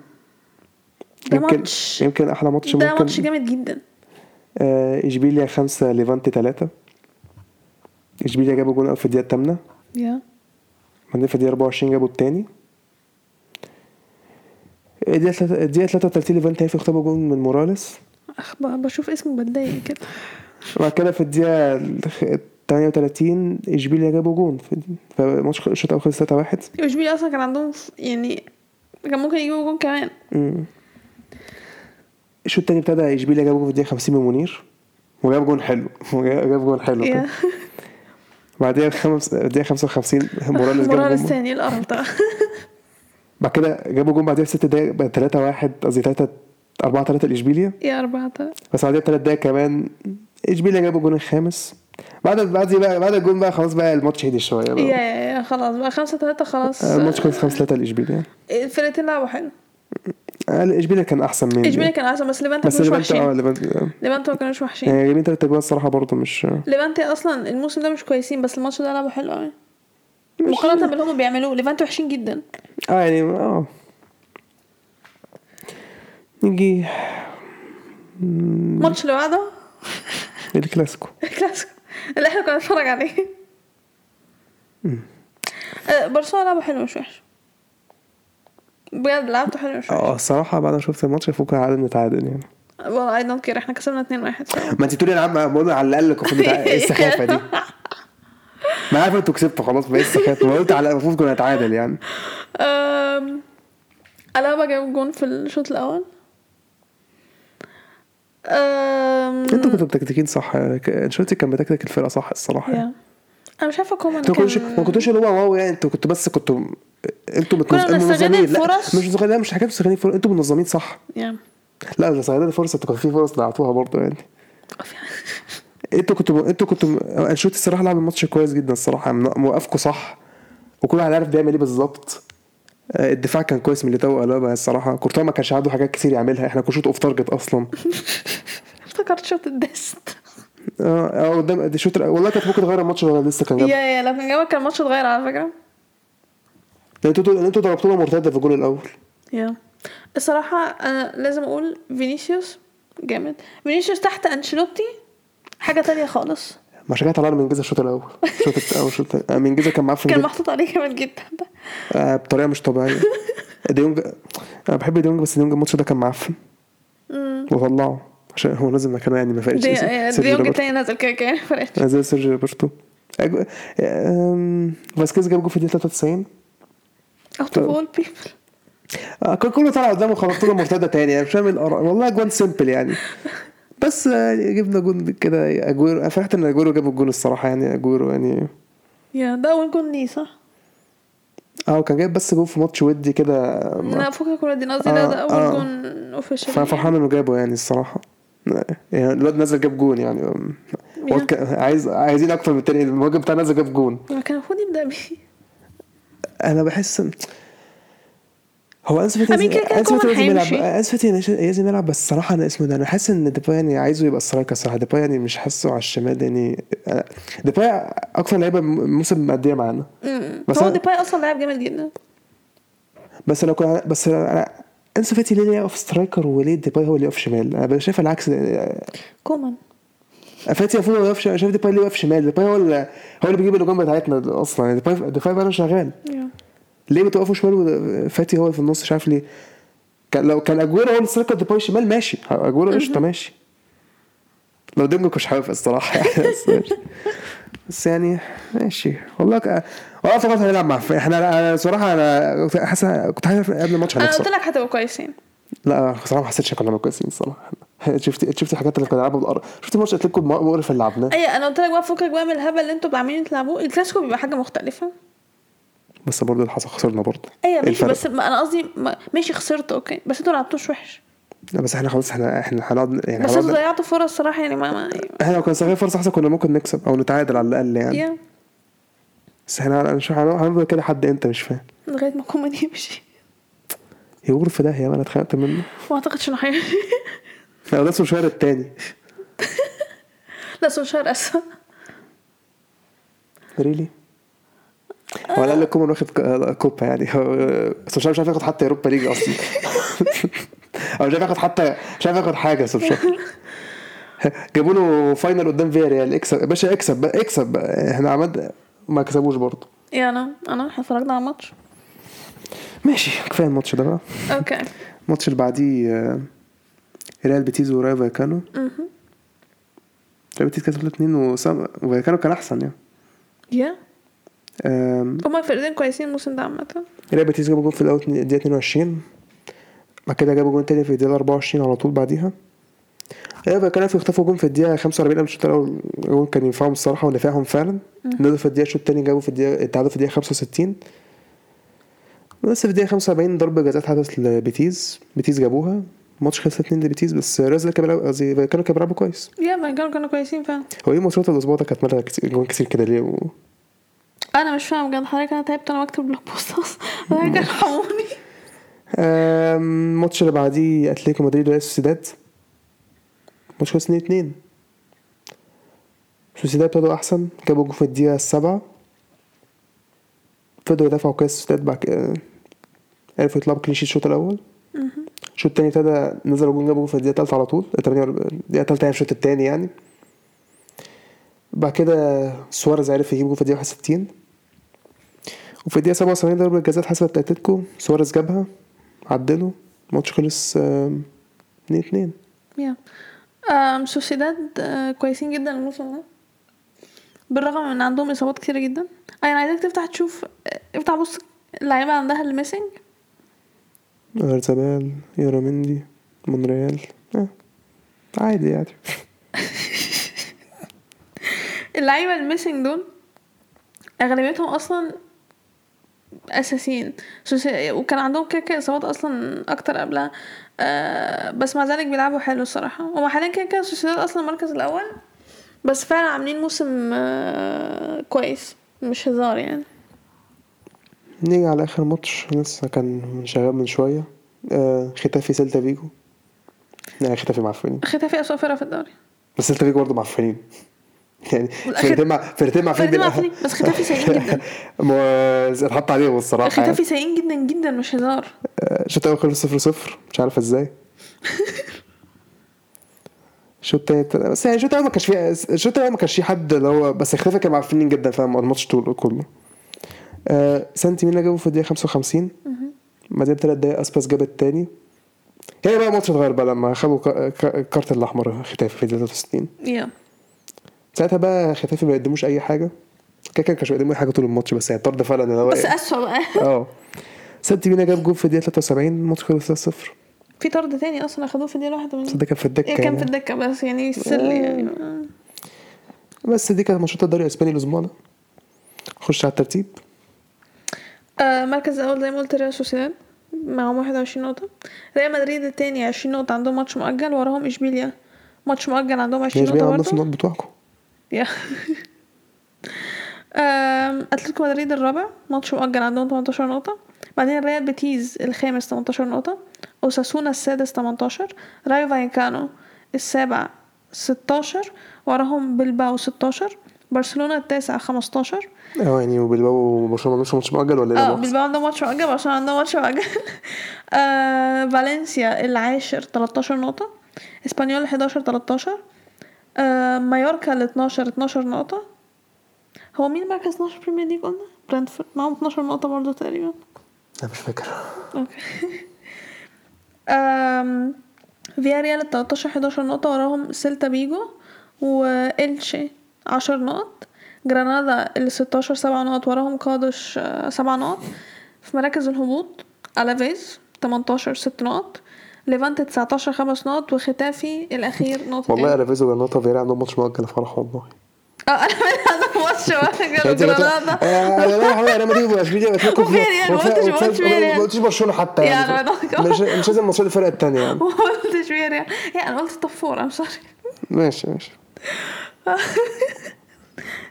ده يمكن ماتش. يمكن أحلى ماتش ده ممكن ماتش جامد جدا. إشبيليا خمسة ليفانتي ثلاثة إشبيليا جابوا جون في الدقيقة الثامنة. yeah. بعدين في الدقيقة 24 جابوا التاني الدقيقة تلاتة- الدقيقة 33 ليفانتي عرفوا يجيبوا جون من موراليس. بشوف اسمه بتضايق كده. وبعد كده في الدقيقة 38 إشبيليا جابوا جون. في فالماتش الشوط الأول خلص 3 1 إشبيليا أصلا كان عندهم يعني كان ممكن يجيبوا جون كمان. الشوط التاني ابتدى اشبيليا جابوا جون في الدقيقة 50 من منير. وجاب جون حلو. جاب جون حلو. yeah. كده بعدين خمس الدقيقة 55 موراليس جاب موراليس تاني القرف ده. بعد كده جابوا جون بعديها ست دقايق بقى 3 1 قصدي 3 4 3 لاشبيليا يا أربعة تلاتة. بس بعديها بثلاث دقايق كمان اشبيليا جابوا الجون الخامس. بعد بعد بقى بعد الجون بقى خلاص بقى الماتش هدي شوية يا بقى. يا يا خلاص بقى خمسة تلاتة خلاص. الماتش خلص 5 3 لاشبيليا الفرقتين لعبوا حلو. لا، اشبيليا كان أحسن من اشبيليا كان أحسن بس ليفانتي بس ليفانتي آه آه. ما كانوش وحشين. يعني جايبين ثلاث اجوان الصراحة برضه مش ليفانتي أصلا الموسم ده مش كويسين بس الماتش ده لعبوا حلو قوي مقارنة باللي هم بيعملوه ليفانتي وحشين جدا. آه يعني آه. نيجي. الماتش اللي بعده؟ الكلاسيكو. الكلاسيكو. اللي إحنا كنا بنتفرج عليه. آه، برشلونة لعبوا حلو مش وحش. بجد لعبته حلو وحش آه الصراحة بعد ما شفت الماتش فوق عادل نتعادل يعني. والله I don't care إحنا كسبنا 2 1 ما انت تقولي عم بقول على الأقل كنت بتاع- إيه السخافة دي؟ ما عارف أنتوا كسبتوا خلاص بقى إيه السخافة؟ ما قلت على المفروض كنا نتعادل يعني. ألابا جاب جون في الشوط الأول. أنتوا كنتوا متكتكين صح انشيلوتي كان بتكتك الفرقة صح الصراحة يعني. yeah. أنا مش عارفة كومان أنتوا كنتوش كان ما كنتوش اللي هو wow يعني أنتوا كنتوا بس كنتوا أنتوا كنا منظمين لا الفرص. مش مستغلين لا مش حكاية مستغلين فرص أنتوا منظمين صح yeah. لا ده استغلال الفرصه أنتوا كان في فرص ضيعتوها برضه يعني أنتوا كنتوا أنتوا كنتوا انشيلوتي الصراحة لعب الماتش كويس جدا الصراحة موقفكم صح وكل واحد عارف بيعمل إيه بالظبط آه، الدفاع كان كويس من اللي تو قلبها الصراحة كورتوا ما كانش عنده حاجات كتير يعملها إحنا كنا شوط off target أصلا افتكرت شوطة ديست آه آه قدام دي شوط والله كانت ممكن تغير الماتش لو لسه كان يا جاب يا لو كان جابك كان الماتش اتغير على فكرة. لأن أنتوا لأن أنتوا ضربتونا مرتدة في الجول الأول. يا. الصراحة أنا لازم أقول فينيسيوس جامد. فينيسيوس تحت أنشيلوتي حاجة تانية خالص. ما شجعت طلعنا مينجيزا الشوط الأول. الشوط الأول الشوط. آه، مينجيزا كان معفن كان محطوط عليه جامد جدا. ده آه، بطريقة مش طبيعية. ديونج أنا بحب ديونج بس ديونج الماتش ده كان معفن. وطلعه. عشان هو نازل مكانه يعني ما دي سيرجيو ديونج روبرتو. التاني نازل كده كده فرقت نزل سيرجيو روبرتو. أجو... آم، فاسكيز جاب جول في الدقيقة 93 out of all people آه، كان كله طلع قدامه خبطوا له مرتدة تاني يعني مش فاهم. والله جون simple يعني. بس آه، جبنا جون كده أجويرو. فرحت إن أجويرو جاب الجون الصراحة يعني أجويرو يعني. يا ده أول جول ليه صح؟ آه كان جايب بس جول في ماتش ودي كده لا فكك ولا دي قصدي ده آه، أول آه. جول official فأنا فرحان إنه جابه يعني الصراحة. يعني الواد نزل جاب جون يعني. كان- عايز عايزين أكتر من التاني المهاجم بتاع نزل جاب جون. كان المفروض يبدأ بيه. أنا بحس هو انسو فاتي كومان لازم يلعب فاتي لازم- يلعب بس الصراحه أنا اسمه ده أنا حاسس إن ديباي يعني عايزه يبقى striker الصراحه ديباي يعني مش حاسه على الشمال يعني ديباي أكتر لعيبة موسم مأدية معانا. بس هو ديباي أصلا لاعب جامد جدا. بس لو كان بس أنا انسو فاتي ليه يقف striker وليه ديباي هو اللي يقف شمال. أنا شايف العكس. كومان. فاتي المفروض ما يقفش شايف ديباي ليه يقف شمال. ديباي هو اللي هو اللي بيجيب الاجوان بتاعتنا أصلا. يعني ديباي ديباي بقى شغال. ليه بتوقفوا شمال؟ وفاتي هو اللي في النص مش عارف ليه كان لو كان أجويرو هو اللي striker ديباي شمال ماشي. أجويرو قشطة ماشي. لو ديمبلي مش هوافق الصراحة يعني. بس يعني ماشي. والله ك... والله فقط هنلعب مع إحنا أنا صراحة أنا حاسس كنت حاسس قبل الماتش أنا قلت لك هتبقوا كويسين. لا صراحة ما حسيتش كنا كويسين الصراحه شفت شفت الحاجات اللي كنا بنلعبها بالأرض. شفت ماتش أتلتيكو المقرف اللي لعبناه. اي أنا قلت لك بقى فكك بقى من الهبل اللي أنتوا عاملين تلعبوه. الكلاسيكو بيبقى حاجة مختلفة. بس برضه اللي حصل خسرنا برضه. أيوه ماشي الفرق؟ بس ما أنا قصدي ما- ماشي خسرت okay. بس أنتوا لعبتوش وحش. لا بس إحنا خلاص إحنا إحنا هنقعد يعني بس أنتوا ضيعتوا فرص صراحة يعني ما, ما إحنا لو كنا استغلنا فرصة أحسن كنا ممكن نكسب أو نتعادل على الأقل يعني. بس إحنا هنفضل كده حد انت مش فاهم. لغاية ما كومان يمشي. يغور في داهيه أنا اتخانقت منه. ما أعتقدش إنه هيمشي لا ده شوية التاني. لا سولشاير اسفه really هو لا كومان واخد ك- كوبا يعني. سولشاير مش عارف ياخد حتى Europa League أصلا. أو مش عارف ياخد حتى مش عارف ياخد حاجة سولشاير جابوا له final قدام فيا ريال اكسب. يا باشا اكسب. بقى اكسب. بقى إحنا عملنا ما كسبوش برضه. يا أنا أنا إحنا اتفرجنا على الماتش. ماشي. كفاية الماتش ده بقى. okay. الماتش اللي بعديه آه، ريال بيتيز ورايو فايكانو. ريال بيتيز كسب 2 وسام وفايكانو كان أحسن يعني. يا. هما الفرقتين كويسين الموسم ده عامة. ريال بيتيز جابوا جون في الأول الدقيقة 22 بعد كده جابوا جون تاني في الدقيقة 24 على طول بعديها. ريال فايكانو يخطفوا جون في الدقيقة 45 قبل الشوط الأول جون كان ينفعهم الصراحة ونفعهم فعلا. نزلوا في الدقيقة الشوط التاني جابوا في الدقيقة اتعادلوا في الدقيقة 65 بس في الدقيقة 75 ضربة جزاء اتحسبت لبيتيز. بيتيز جابوها. الماتش خلص 2 لبيتيز بس ريال كان بيلعب قصدي فايكانو كان بيلعبوا كويس. yeah ما كانوا كانوا كويسين فعلا. هو إيه ماتشات الأسبوع ده كانت مالها جوان كتير كده ليه؟ و... أنا مش فاهم بجد. حضرتك أنا تعبت أنا بكتب blog post. أصلا حضرتك ارحموني um، الماتش اللي بعديه أتلتيكو مدريد وريال سوسيداد. ماتش خلص 2 2 سوسيداد ابتدوا أحسن جابوا جول في الدقيقة السابعة. فضلوا يدافعوا كويس سوسيداد بعد كده عرفوا يطلعوا clean sheet الشوط الأول. الشوط التاني ابتدى نزلوا جون جابوا جول في الدقيقة التالتة على طول 48 الدقيقة التالتة يعني الشوط التاني يعني. بعد كده سواريز عرف يجيب جول في الدقيقة 61 وفي الدقيقة 77 ضربة جزاء اتحسبت لأتلتيكو سواريز جابها. عدله الماتش خلص 2 2 yeah سوسيداد آه، كويسين جدا الموسم ده. بالرغم من عندهم إصابات كتيرة جدا. أنا عايزاك تفتح تشوف آه، افتح بص اللعيبة عندها ال missing أويارزابال إياراميندي مونريال. آه. عادي يعني. اللعيبة الميسنج دول أغلبيتهم أصلا أساسيين. وكان عندهم كده كده اصابات أصلا أكتر قبلها. آه بس مع ذلك بيلعبوا حلو الصراحة. هما حاليا كده كده سوسيداد أصلا المركز الأول. بس فعلا عاملين موسم آه كويس مش هزار يعني. نيجي على آخر ماتش. لسه كان من شغال من شوية. آه ختافي سيلتا فيجو. لا ختافي معفنين. ختافي أسوأ فرقة في الدوري. بس سيلتا فيجو برضه معفنين. يعني والآخر- فرقتين مع فرقتين معفنين فرقتين بال- معفنين، بس ختافي سيئين جدا. اتحط عليهم الصراحة يعني. ختافي سيئين جدا جدا مش هزار. آه، الشوط الأول خلص 0 0 مش عارف إزاي. الشوط التاني بس يعني الشوط الأول ما كانش فيه الشوط الأول ما كانش فيه حد اللي هو بس ختافي كانوا معفنين جدا فاهم؟ الماتش طول كله. آه سانتي مينا جابه في الدقيقة 55 بعدين بثلاث دقايق أسباس جاب التاني. هي بقى الماتش اتغير بقى لما خدوا الكارت الأحمر ختافي في الدقيقه 63 yeah. ساعتها بقى ختافي ما يقدموش أي حاجة. كده كده كانش بيقدموا أي حاجة طول الماتش بس يعني طرد فعلا هو بس أسوأ بقى. آه. سانتي مينا جاب جول في الدقيقة 73 الماتش خلص 3 0 في طرد تاني أصلا اخدوه في الدقيقة 81 ده كان في الدكة إيه كان يعني. في الدكة بس يعني سل يعني. بس دي كانت ماتشات الدوري الإسباني الأسبوع ده. خش على الترتيب. آه مركز الأول زي ما قلت ريال سوسيداد معاهم 21 نقطة. ريال مدريد التاني 20 نقطة عندهم ماتش مؤجل وراهم إشبيليا. ماتش مؤجل عندهم 20 مش نقطة برضه النقط بتوعكم. yeah um، أتلتيكو مدريد الرابع ماتش مؤجل عندهم 18 نقطة. بعدين ريال بيتيز الخامس 18 نقطة. أوساسونا السادس 18 رايو فايكانو السابع 16 وراهم بلباو 16 برشلونة التاسع 15 آه يعني وبلباو وبرشلونة ما ماتش مؤجل ولا إيه آه؟ بلباو عندهم ماتش مؤجل برشلونة عندهم ماتش مؤجل. آه فالنسيا العاشر 13 نقطة. إسبانيول 11 13 آه مايوركا ال 12 12 نقطة. هو مين مركز 12 Premier League قلنا؟ برنتفورد معاهم 12 نقطة برضه تقريبا. أنا مش فاكر. okay. um، فيا ريال ال 13 11 نقطة وراهم سيلتا فيجو وإلشي 10 نقط. جرانادا ال 16 7 نقط وراهم قادش 7 نقط. في مراكز الهبوط ألافيز 18 6 نقط. ليفانت 19 5 نقط وختافي الأخير نقطتين والله ألافيز وجرانادا فيرا عندهم ماتش مؤجل فرح والله. آه أنا عندهم ماتش واحد انت جرانادا أنا رايح أنا مدريد وفين يعني؟ ما قلتش- ما قلتش يعني؟ ما برشلونه حتى يعني. يعني مش مش لازم ماتشات الفرق التانية يعني. وما قلتش فين يعني يعني أنا قلت توب فور أم سوري ماشي ماشي.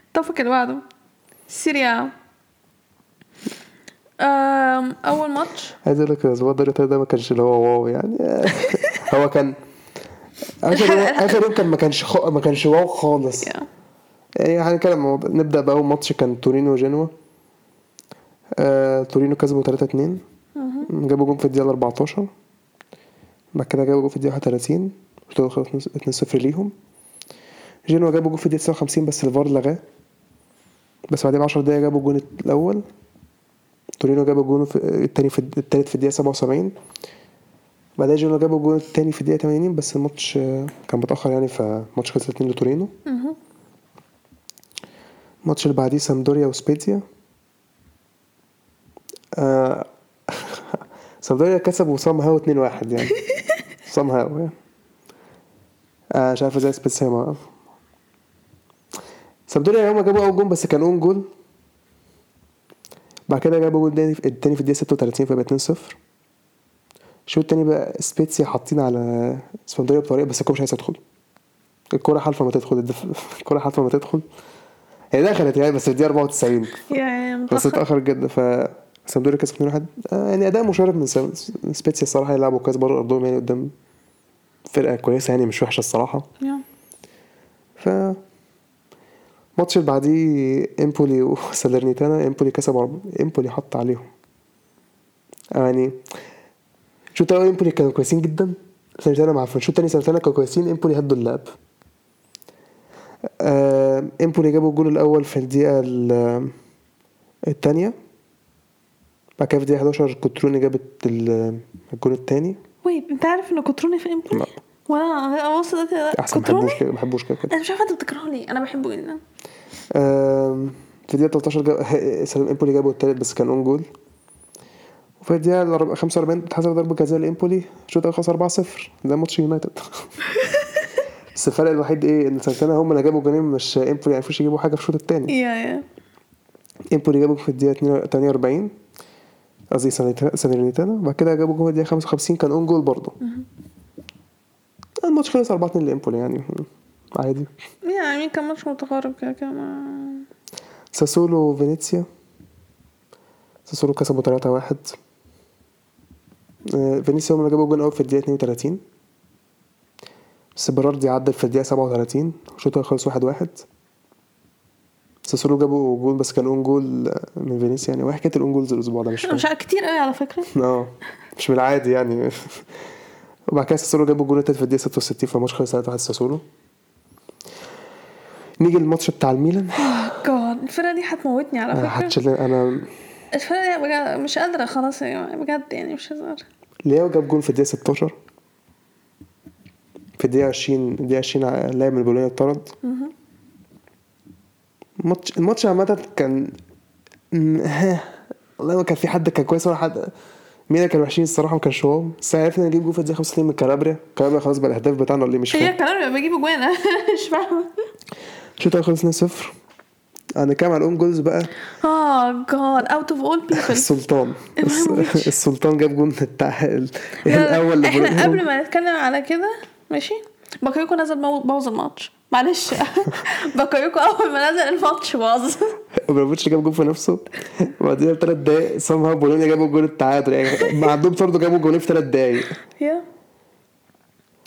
التوبيك اللي بعده. سيريا. أول ماتش. عايز أقول لك الأسبوع ده الريتاير ده ما كانش اللي هو واو يعني. هو كان آخر يوم آخر يوم كان ما كانش خ... ما كانش واو خالص. يعني هنتكلم. نبدأ بأول ماتش كان تورينو وجنوا. آه... تورينو كسبوا 3 2 جابوا جون في الدقيقة 14 بعد كده جابوا جون في الدقيقة 31 وصلوا خلاص 2 0 ليهم. جنوا جابوا جون في الدقيقة 59 بس الفار لغاه. بس بعدين ب 10 دقايق جابوا الجون الأول. تورينو جابوا الجون في التاني في التالت في الدقيقة 77 بعدين جنوا جابوا الجون التاني في الدقيقة 80 بس الماتش كان متأخر يعني فالماتش خلص 2 لتورينو. الماتش اللي بعديه سامدوريا وسبيتزيا آه سامدوريا كسبوا somehow 2 1 يعني. somehow يعني. آه مش عارف إزاي سبيتزيا ما سامدوريا هما جابوا أول جون بس كان own goal بعد كده جابوا جول تاني التاني في الدقيقة 36 فبقى 2 0 الشوط التاني بقى سبيتسيا حاطين على سامدوريا بطريقة بس الكورة مش عايزة تدخل. الكورة حالفة ما تدخل الدف... الكورة حالفة ما تدخل. هي دخلت يعني بس في الدقيقة 94 يا يا بس اتأخر جدا ف سامدوريا كسب 2 1 آه يعني أداء مشرف من سبيتسيا الصراحة يلعبوا كاس بره أرضهم يعني قدام فرقة كويسة يعني مش وحشة الصراحة. يا. ف الماتش اللي بعديه إمبولي وسالرنيتانا إمبولي كسب أرب- إمبولي حط عليهم. يعني الشوط الأول إمبولي كانوا كويسين جدا سالرنيتانا معفن الشوط التاني سالرنيتانا كانوا كويسين إمبولي هدوا اللعب. آه، إمبولي جابوا الجول الأول في الدقيقة ال- التانية. بعد كده في الدقيقة 11 كوتروني جابت ال- الجول التاني. wait أنت عارف إن كوتروني في إمبولي؟ لا. وأنا أنا بص دلوقتي أحسن ما بحبوش كده ما بحبوش كده كده. أنا مش عارفة أنت بتكرهه ليه أنا بحبه جدا. في الدقيقة 13 جاب سلام إمبولي جابوا التالت بس كان own goal. وفي الدقيقة الأرب- 45 اتحسب ضربة جزاء لإمبولي الشوط الأول خلص 4-0 زي ماتش يونايتد. بس الفرق الوحيد إيه إن ساليرنيتانا هم اللي جابوا جولين مش إمبولي ما عرفوش يجيبوا حاجة في الشوط التاني. yeah yeah. إمبولي جابوا في الدقيقة 48 قصدي سانيتا- ساليرنيتانا بعد كده جابوا جول الدقيقة 55 كان own goal برضه. الماتش خلص 4 2 لإمبولي يعني. عادي. يعني كان ماتش متقارب كده كده ما- ساسولو وفينيسيا ساسولو كسبوا 3 1 فينيسيا هم اللي جابوا الجون الأول في الدقيقة 32 بس بيراردي عدل في الدقيقة 37 الشوط خلص 1 1 ساسولو جابوا جول بس كان own goal من فينيسيا يعني. واحد كانت ال own goals الأسبوع ده مش مش كتير قوي على فكرة. آه مش من العادي يعني. وبعد كده ساسولو جابوا الجول التالت في الدقيقة 66 فالماتش خلص 3 1 ساسولو. نيجي للماتش بتاع الميلان. جاد الفرقة دي هتموتني على فكرة. هتشل أنا الفرقة دي بجد مش قادرة خلاص يا جماعة بجد يعني مش هزار لياو جاب جول في الدقيقة 16 في الدقيقة 20 الدقيقة 20 ع- لاعب من البولونيا اتطرد الماتش الماتش عامة كان ها والله ما كان في حد كان كويس ولا حد مننا كانوا وحشين الصراحة ما كانش واو بس عرفنا نجيب جول في الدقيقة 65 من كالابريا. كالابريا خلاص بقى الأهداف بتاعنا إيه مش هي فاهم. كلام بيجيب اجوان أنا مش فاهمة. الشوط الأول خلص 2-0 هنتكلم على ال own goals بقى؟ آه جاد out of all people السلطان. السلطان جاب جون بتاع ال- لا، الأول إحنا قبل ما نتكلم على كده ماشي؟ باكايوكو نزل بوظ الماتش. معلش. باكايوكو أول ما نزل الماتش باظ. ابراهيموفيتش جاب جون في نفسه. وبعدين بثلاث دقايق سامها بولونيا جابوا الجون التعادل. يعني ما عندهم طرد جابوا جونين في ثلاث دقايق. يا.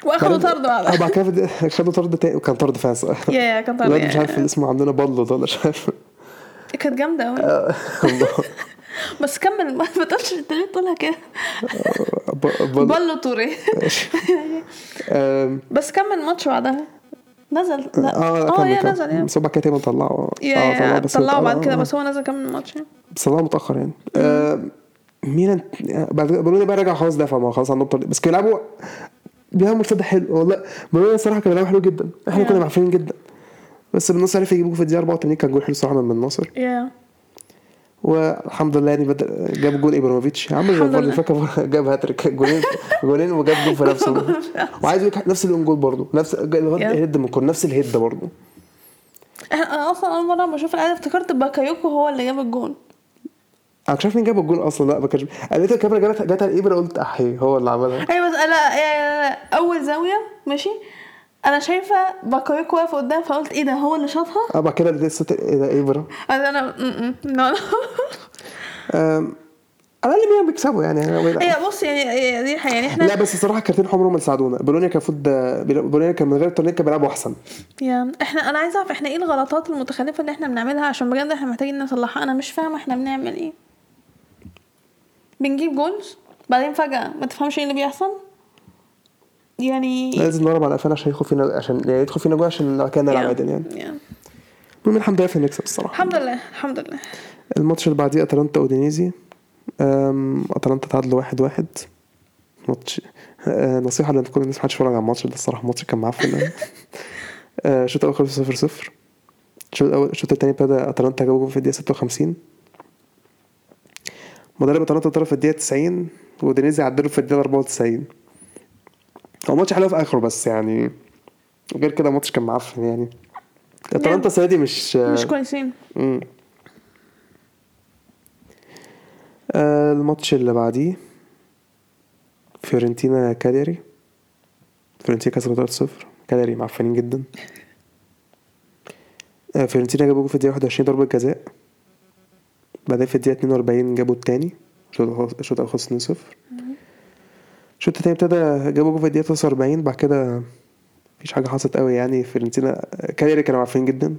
واخدوا طرد آه بعدها. بعد كده خدوا طرد تاني. وكان طرد فعلا. صح يا كان طرد. مش عارف اسمه عندنا بالو ده مش عارف. كانت جامدة قوي الله. بس كمل ما تقولش انت ليه بتقولها كده. ب- بالو بالو توري بس كمل الماتش بعدها. نزل. لا. آه آه كمل يا. نزل يا. بس هو بعد كده طلعوا آه طلعوا بعد آه، كده آه. بس هو نزل كمل الماتش. بس طلعوا متأخر يعني. آه، ميلان بولونيا بقى رجع خلاص دافع ما خلاص عندهم طريق بس كانوا بيلعبوا بيلعبوا مرتده حلو. والله بولونيا الصراحة كانوا بيلعبوا حلو جدا. إحنا Yeah. كنا معفنين جدا. بس بالنص عرف يجيبوه في الدقيقة 84 كان جول حلو الصراحه من الناصر يا. والحمد لله يعني بدا جاب جول إبراهيموفيتش. يا عم لله. فاكر جاب هاتريك. جولين جولين وجاب جول في نفسه وعايز أقول لك نفس ال own goal برضه. نفس. ال head من الكورة، نفس ال head برضه. أنا أصلا أول مرة بشوف العيال افتكرت باكايوكو هو اللي جاب الجون أنا مش عارف مين جاب الجول أصلا. لا ما كانش لقيت الكاميرا جت على إبرا قلت أحي هو اللي عملها. أيوه بس أنا يا- أول زاوية ماشي. أنا شايفة باكايوكو واقف قدام فقلت إيه ده هو اللي شاطها؟ آه بعد كده صوت إيه ده إبرا أنا أنا لا أم، على الأقل ميلان بيكسبوا يعني هي بص يعني دي الحقيقة، يعني إحنا لا بس الصراحة الكارتين حمرهم اللي ساعدونا. بولونيا كان المفروض بولونيا كان من غير التورنيك كان بيلعبوا أحسن. يعني إحنا أنا عايزة أعرف إحنا إيه الغلطات المتخلفة اللي إحنا بنعملها؟ عشان بجد إحنا محتاجين نصلحها. أنا مش فاهمة إحنا بنعمل إيه. بنجيب goals بعدين فجأة ما تفهمش إيه اللي بيحصل؟ يعني لازم نضرب على قفانا عشان يدخل فينا عشان يعني يدخل فينا جول عشان كده نلعب يعني- عادل يعني. المهم الحمد لله نكسب الصراحه الحمد لله الحمد لله. الماتش اللي بعديه أتلانتا أودينيزي أتلانتا تعادلوا واحد واحد. ماتش آه، نصيحة لكل الناس محدش يتفرج على الماتش ده الصراحة. الماتش كان معفن. آه، الشوط الأول خلص صفر صفر. الشوط الأول الشوط التاني ابتدى أتلانتا جابوا جول في ستة وخمسين. مدرب أتلانتا ضرب في الدقيقة تسعين وأودينيزي عدلوا في أربعة وتسعين. هو ماتش حلو في آخره بس يعني غير كده الماتش كان معفن يعني. أتلانتا السنة دي مش مش كويسين. آه الماتش اللي بعديه فيورنتينا كالياري. فيورنتينا كسبوا 3-0 كالياري معفنين جدا. آه فيورنتينا جابوا في الدقيقة 21 ضربة جزاء. بعدين في الدقيقة 42 جابوا التاني. الشوط خلص 2-0 الشوط التاني ابتدى جابوا جول في الدقيقة 43 بعد كده مفيش حاجة حصلت قوي يعني. فيورنتينا كالياري كانوا معفنين جدا.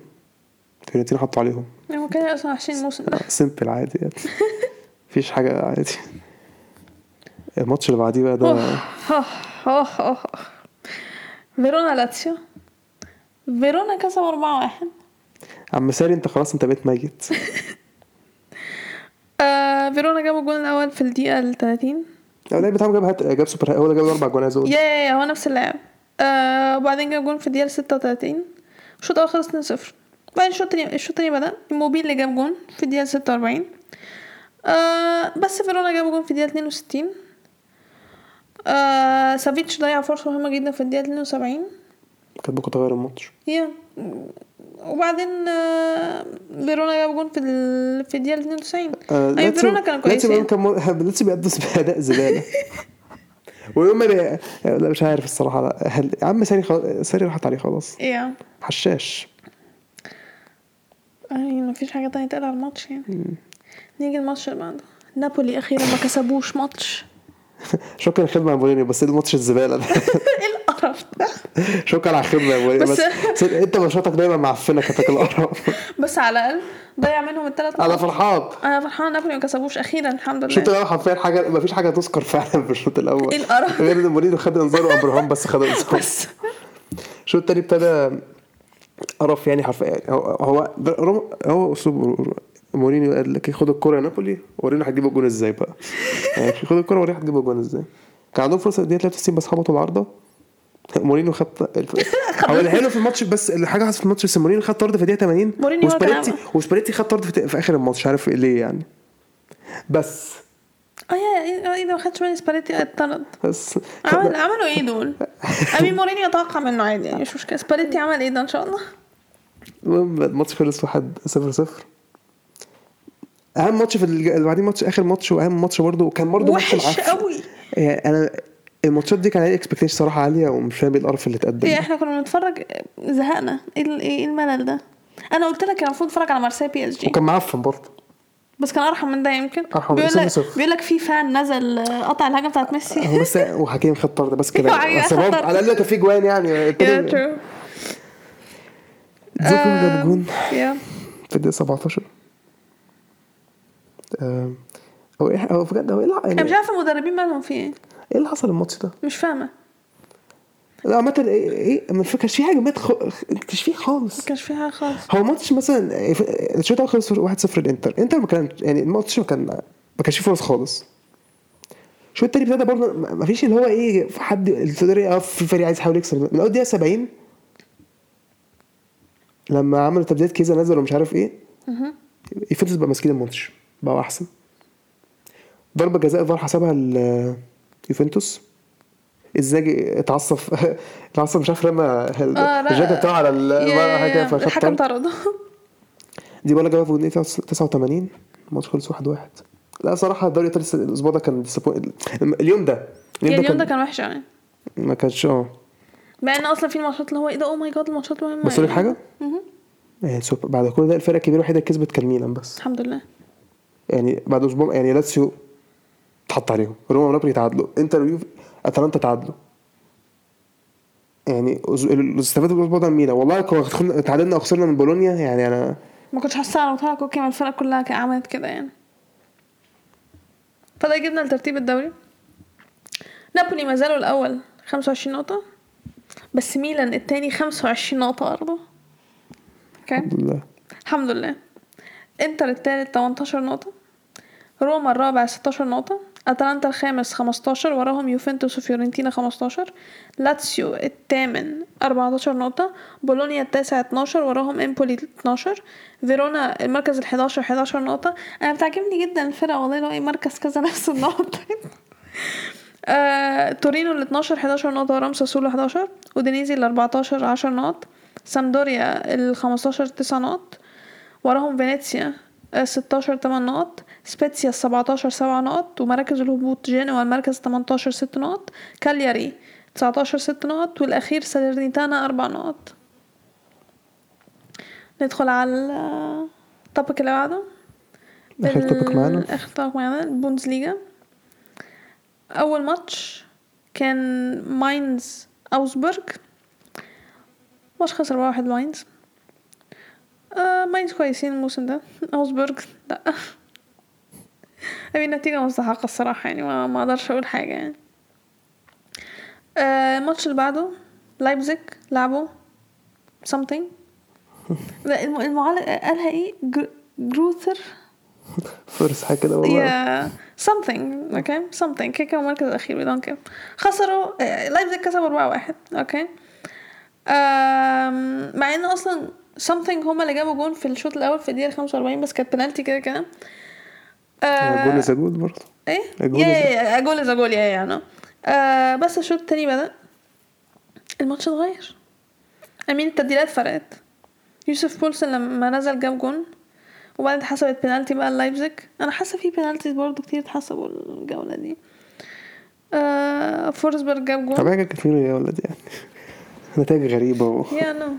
فيورنتينا حطوا عليهم. هو كان أصلا وحشين الموسم ده. simple عادي يعني. مفيش حاجة عادي. الماتش اللي بعديه بقى ده أوه، أوه، أوه. فيرونا لاتسيو فيرونا كسب 4 1 عم ساري أنت خلاص أنت بقيت ميت. آه فيرونا جابوا الجول الأول في الدقيقة ال 30 اللاعب بتاعهم جاب hat جاب سوبر هو اللي جاب أربع جوان عايز أقول. yeah yeah yeah هو نفس اللاعب. آه وبعدين جاب جون في الدقيقة 36 الشوط الأول خلص 2 0 بعدين الشوط التاني الشوط التاني بدأ. إيموبيلي اللي جاب جون في الدقيقة 46 آه بس فيرونا جابوا جون في الدقيقة 62 آه سافيتش ضيع فرصة مهمة جدا في الدقيقة 72 كانت ممكن تغير الماتش. يا وبعدين آه، فيرونا جاب جون في ال... في الدقيقة 92 آه أيوه فيرونا كانوا كويسين كان مو- لاتسيو بيقدم بأداء زبالة. ويوم ما. لا مش عارف الصراحة. لا هل... يا عم ساري خلاص ساري راحت عليه خلاص. yeah. حشاش. أي مفيش حاجة تانية تقلع الماتش يعني. نيجي الماتش اللي بعده نابولي أخيرا ما كسبوش ماتش. شكرا الخدمة يا مورينيو بس إيه الماتش الزبالة؟ ده إيه القرف ده. شكرا على الخدمة يا مورينيو بس, بس- انت ماتشاتك دايما معفنة كتاك القرف بس على الأقل ضيع منهم الثلاث أنا فرحان. أنا فرحان نابولي ما كسبوش أخيرا الحمد الشوط لله الأول حرفيا حاجة مفيش حاجة تذكر فعلا في الشوط الأول. إيه القرف؟ غير إن مورينيو خد انذار وابراهام بس خد انذار بس. الشوط التاني ابتدى قرف يعني حرفيا. يعني هو هو هو أسلوب مورينيو قال لك خد الكوره يا نابولي ورينا هتجيب الجون إزاي بقى؟ يعني خد الكوره ورينا هتجيب الجون إزاي؟ كان عندهم فرصة الدقيقه 93 بس خبطوا العارضة. مورينيو خد الف... هو اللي حلو في الماتش بس اللي حاجة حصلت في الماتش بس مورينيو خد طرد في الدقيقة 80 مورينيو وسباليتي وسباليتي خد طرد في, في آخر الماتش عارف ليه يعني؟ بس. آه يا إيه ده ما خدتش بالي سباليتي اتطرد بس. عمل عملوا إيه دول؟ امين مورينيو أتوقع منه عادي يعني مش مشكلة. سباليتي عمل إيه ده إن شاء الله؟ المهم الماتش خلص واحد صفر صفر. أهم ماتش في اللي بعدين ماتش آخر ماتش وأهم ماتش برضه وكان برضه وحش. قوي. يعني أنا الماتشات دي كان عليها expectation صراحة عالية ومش فاهم إيه القرف اللي اتقدم إيه. إحنا كنا بنتفرج زهقنا. إيه إيه الملل ده؟ أنا قلت لك المفروض اتفرج على مارسيليا بي إس جي. وكان معفن برضه. بس كان أرحم من ده يمكن. أرحم من بيقول لك 0-0. بيقول لك في fan نزل آه، قطع الهجمة بتاعت ميسي. هو بس وحكيمي خد طرد بس كده. بس. على الأقل كان في جوان يعني دجيكو جاب جون. yeah في الدقيقة 17 آم، هو إيه هو بجد هو إيه اللي- أنا مش يعني عارفة المدربين مالهم في إيه. إيه اللي حصل الماتش ده؟ مش فاهمة. لا عامة إيه إيه ما كانش في هجمات خ... كانش فيه خالص. ما كانش في حاجة خالص. هو ماتش مثلا الشوط الأول خلص 1-0 الانتر إنتر ما كان يعني الماتش ما كان ما كانش فيه فرص خالص. الشوط التاني ابتدى برضه ما ما فيش اللي هو إيه في حد يقف في فريق عايز يحاول يكسب. من اول دقيقه 70 لما عملوا تبديلات كيزا نزل ومش عارف إيه يوفنتوس بقى ماسكين الماتش بقوا أحسن. ضربة جزاء فار حسبها اليوفنتوس إزاي اتعصب؟ اتعصب مش عارف رمى آه،. الجاكيت بتاعه على حاجة الحكم طرد. طرده. دي بقى جابها في الدقيقة 89 الماتش خلص 1 1 لا صراحة الدوري الإيطالي الأسبوع ده كان اليوم ده. يعني اليوم ده كان وحش يعني ما كانش آه. مع إن أصلا في ماتشات اللي هو إيه ده oh my God الماتشات مهمة بس لك يعني. حاجة؟ يعني سوبر بعد كل ده الفرقة الكبيرة الوحيدة اللي كسبت كان ميلان بس. الحمد لله. يعني بعد أسبوع يعني لاتسيو اتحط عليهم. روما ونابولي تعادلوا انتر ويوفي اتلانتا تعادلوا. يعني استفادوا الأسبوع ده من ميلان. والله لو دخلنا- تعادلنا أو خسرنا من بولونيا يعني أنا ما كنتش حاسة على مطلع okay ما الفرق كلها عملت كده يعني. فده يجيبنا لترتيب الدوري. نابولي ما زالوا الأول 25 نقطة بس ميلان التاني 25 نقطة برضه okay؟ الحمد لله. الحمد لله. انتر التالت 18 نقطة. روما الرابع 16 نقطة. أتلانتا الخامس 15 وراهم يوفنتوس وفيورنتينا 15 لاتسيو الثامن 14 نقطة بولونيا التاسع 12 وراهم إمبولي 12 فيرونا المركز ال 11 11 نقطة. أنا بتعجبني جدا الفرقة والله لو أي مركز كذا نفس النقطة. آه، تورينو ال 12 11 نقطة وراهم ساسولو 11 ودينيزي ال 14 10 نقط سامدوريا ال 15 9 نقط وراهم فينيسيا آه، 16 8 نقط سبيتسيا 17 7 نقط ومراكز الهبوط جينوا المركز 18 6 نقط كالياري 19 6 نقط والأخير سالرنيتانا 4 نقط. ندخل على ال topic اللي بعده. آخر topic معانا. آخر topic معانا البوندسليجا أول ماتش كان ماينز أوزبرج ماتش خسر واحد ماينز. آه ماينز كويسين الموسم ده. أوزبرج لا. أبي النتيجة مستحقة الصراحة يعني ما, ما أقدرش أقول حاجة يعني. آه الماتش اللي بعده لايبزيج لعبوا something. لا الم- المعلق قالها إيه؟ جر- جروثر حاجة كده والله. يا something أوكي something. كده كده المركز الأخير we don't care. خسروا آه، لايبزيج كسبوا 4 1 okay مع إن أصلا something هما اللي جابوا جون في الشوط الأول في الدقيقة 45 بس كانت بنالتي كده كده. goal is goal برضه. إيه؟ A goal yeah is a- yeah yeah goal is goal yeah يعني آه بس الشوط التاني بدأ. الماتش اتغير. I mean التبديلات فرقت. يوسف بولسن لما نزل جاب جون وبعدين اتحسبت بينالتي بقى لايبزيج أنا حاسة في penalties برضو كتير اتحسبوا الجولة دي. آه فورسبرج جاب جون. طبيعي كان كتير يا ولد يعني. نتائج غريبة و you know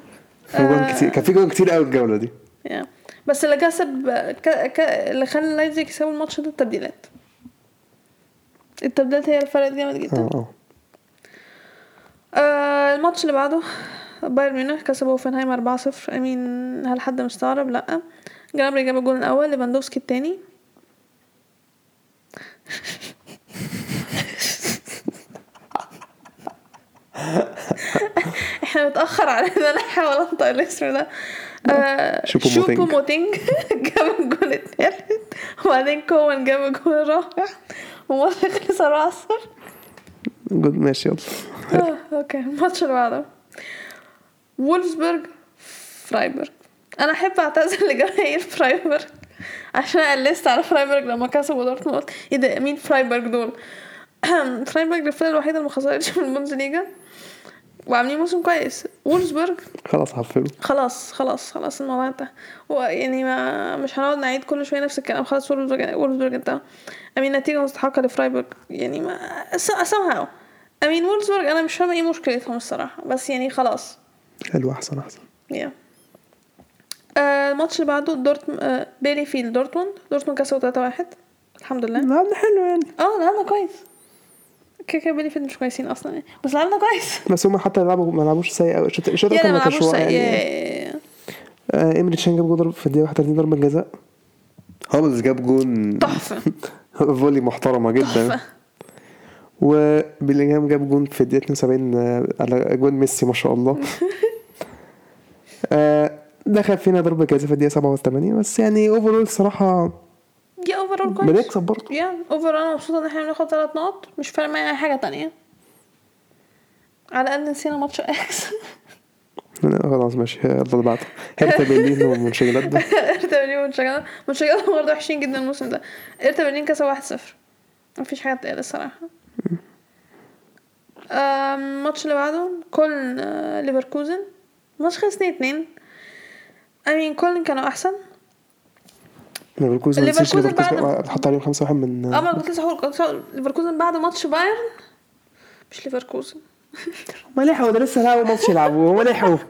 كان في جوان كتير قوي الجولة دي. يا بس اللي كسب ك... ك... اللي خلى لايبزيج يكسبوا الماتش ده التبديلات. التبديلات هي اللي فرقت جامد جدا. آه آه. آه الماتش اللي بعده بايرن ميونخ كسبوا أوفنهايم 4-0 امين هل حد مستغرب؟ لأ. جنابري جاب الجول الأول ليفاندوفسكي التاني. إحنا متأخر على ان أنا احاول انطق الاسم ده. آه شوبو شوبو موتينج. جاب الجول التالت وبعدين كومان جاب الجول الرابع؟ وماتش خلص 4 0 good ماشي يلا. آه، okay الماتش اللي بعده وولفسبرج فرايبورغ أنا أحب اعتذر لجماهير فرايبورغ عشان قلست على فرايبورغ لما كسبوا دورتموند إيه ده مين فرايبورغ دول؟ فرايبورغ الفرقة الوحيدة اللي ما خسرتش من البوندسليجا وعاملين موسم كويس. وولفسبرج خلاص حفلوا. خلاص خلاص خلاص الموضوع انتهى. ويعني ما مش هنقعد نعيد كل شوية نفس الكلام. خلاص وولفسبرج وولفسبرج انتهى. I mean نتيجة مستحقة لفرايبورغ. يعني ما somehow. I mean وولفسبرج أنا مش فاهمة إيه مشكلتهم الصراحة. بس يعني خلاص. حلو أحسن أحسن. yeah آه، الماتش اللي بعده دورت آه بيلي فيلد دورتموند. دورتموند كسبوا 3-1 الحمد لله. لعبنا حلو يعني. آه لعبنا كويس. كده كده بيلي فيلد مش كويسين أصلا. يعني بس لعبنا كويس. بس هم حتى لعبوا ما لعبوش سيء قوي الشوط واقع سيء. يعني. آه ايمري تشان جاب جول في الدقيقة 31 ضربة جزاء. هاملز جاب جون. تحفة. volley محترمة جدا. تحفة. وبيلينغهام جاب جون في الدقيقة 72 آه، على جون ميسي ما شاء الله. آه، دخل فينا ضربة جزاء في الدقيقة 87 بس يعني overall الصراحه yeah overall كويس بنكسب برضه. yeah overall أنا مبسوطة إن إحنا بناخد ثلاث نقط. مش فارق معايا أي حاجة تانية. على الأقل نسينا ماتش أياكس خلاص ماشي. يلا اللي بعده هيرتا برلين ومونشنجلاد هيرتا برلين ومنشجلة منشجلة برضه وحشين جدا الموسم ده. هيرتا برلين كسب 1-0 مفيش حاجة تتقال الصراحة. الماتش اللي بعده كولن آه، ليفركوزن. الماتش خلص 2 2 امين كولن كانوا أحسن. ليفركوزن بعد- حط عليهم 5 1 من آه ما كنت لسه هقول ليفركوزن بعد ماتش بايرن؟ مش ليفركوزن. هم لحقوا ده لسه لعبوا ماتش يلعبوه هم لحقوا.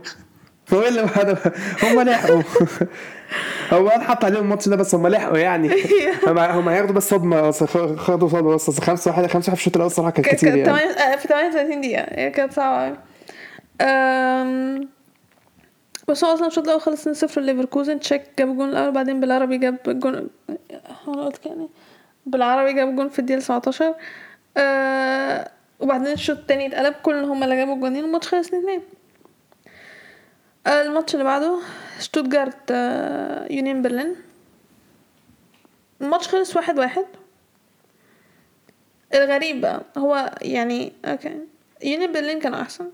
هو اللي هذا هم لحقوا. هو قال حط عليهم الماتش ده بس هم لحقوا يعني. هم هم هياخدوا بس صدمة خدوا صدمة بس أصل خمسة واحد خمسة واحد في الشوط الأول الصراحة كان كانت كتير يعني. آه، في 38 دقيقة. هي كانت. أم، بس هو أصلا الشوط الأول خلص 2-0 ليفركوزن شيك جاب الجون الأول بعدين بلعربي جاب هو أنا قلت كده. بلعربي جاب جون في الدقيقة 19 أه وبعدين الشوط التاني اتقلب كولن هم اللي جابوا الجونين الماتش خلص 2-2 آه، الماتش اللي بعده شتوتجارت آه، يونيون برلين. الماتش خلص واحد واحد. الغريب بقى هو يعني okay يونيون برلين كانوا أحسن.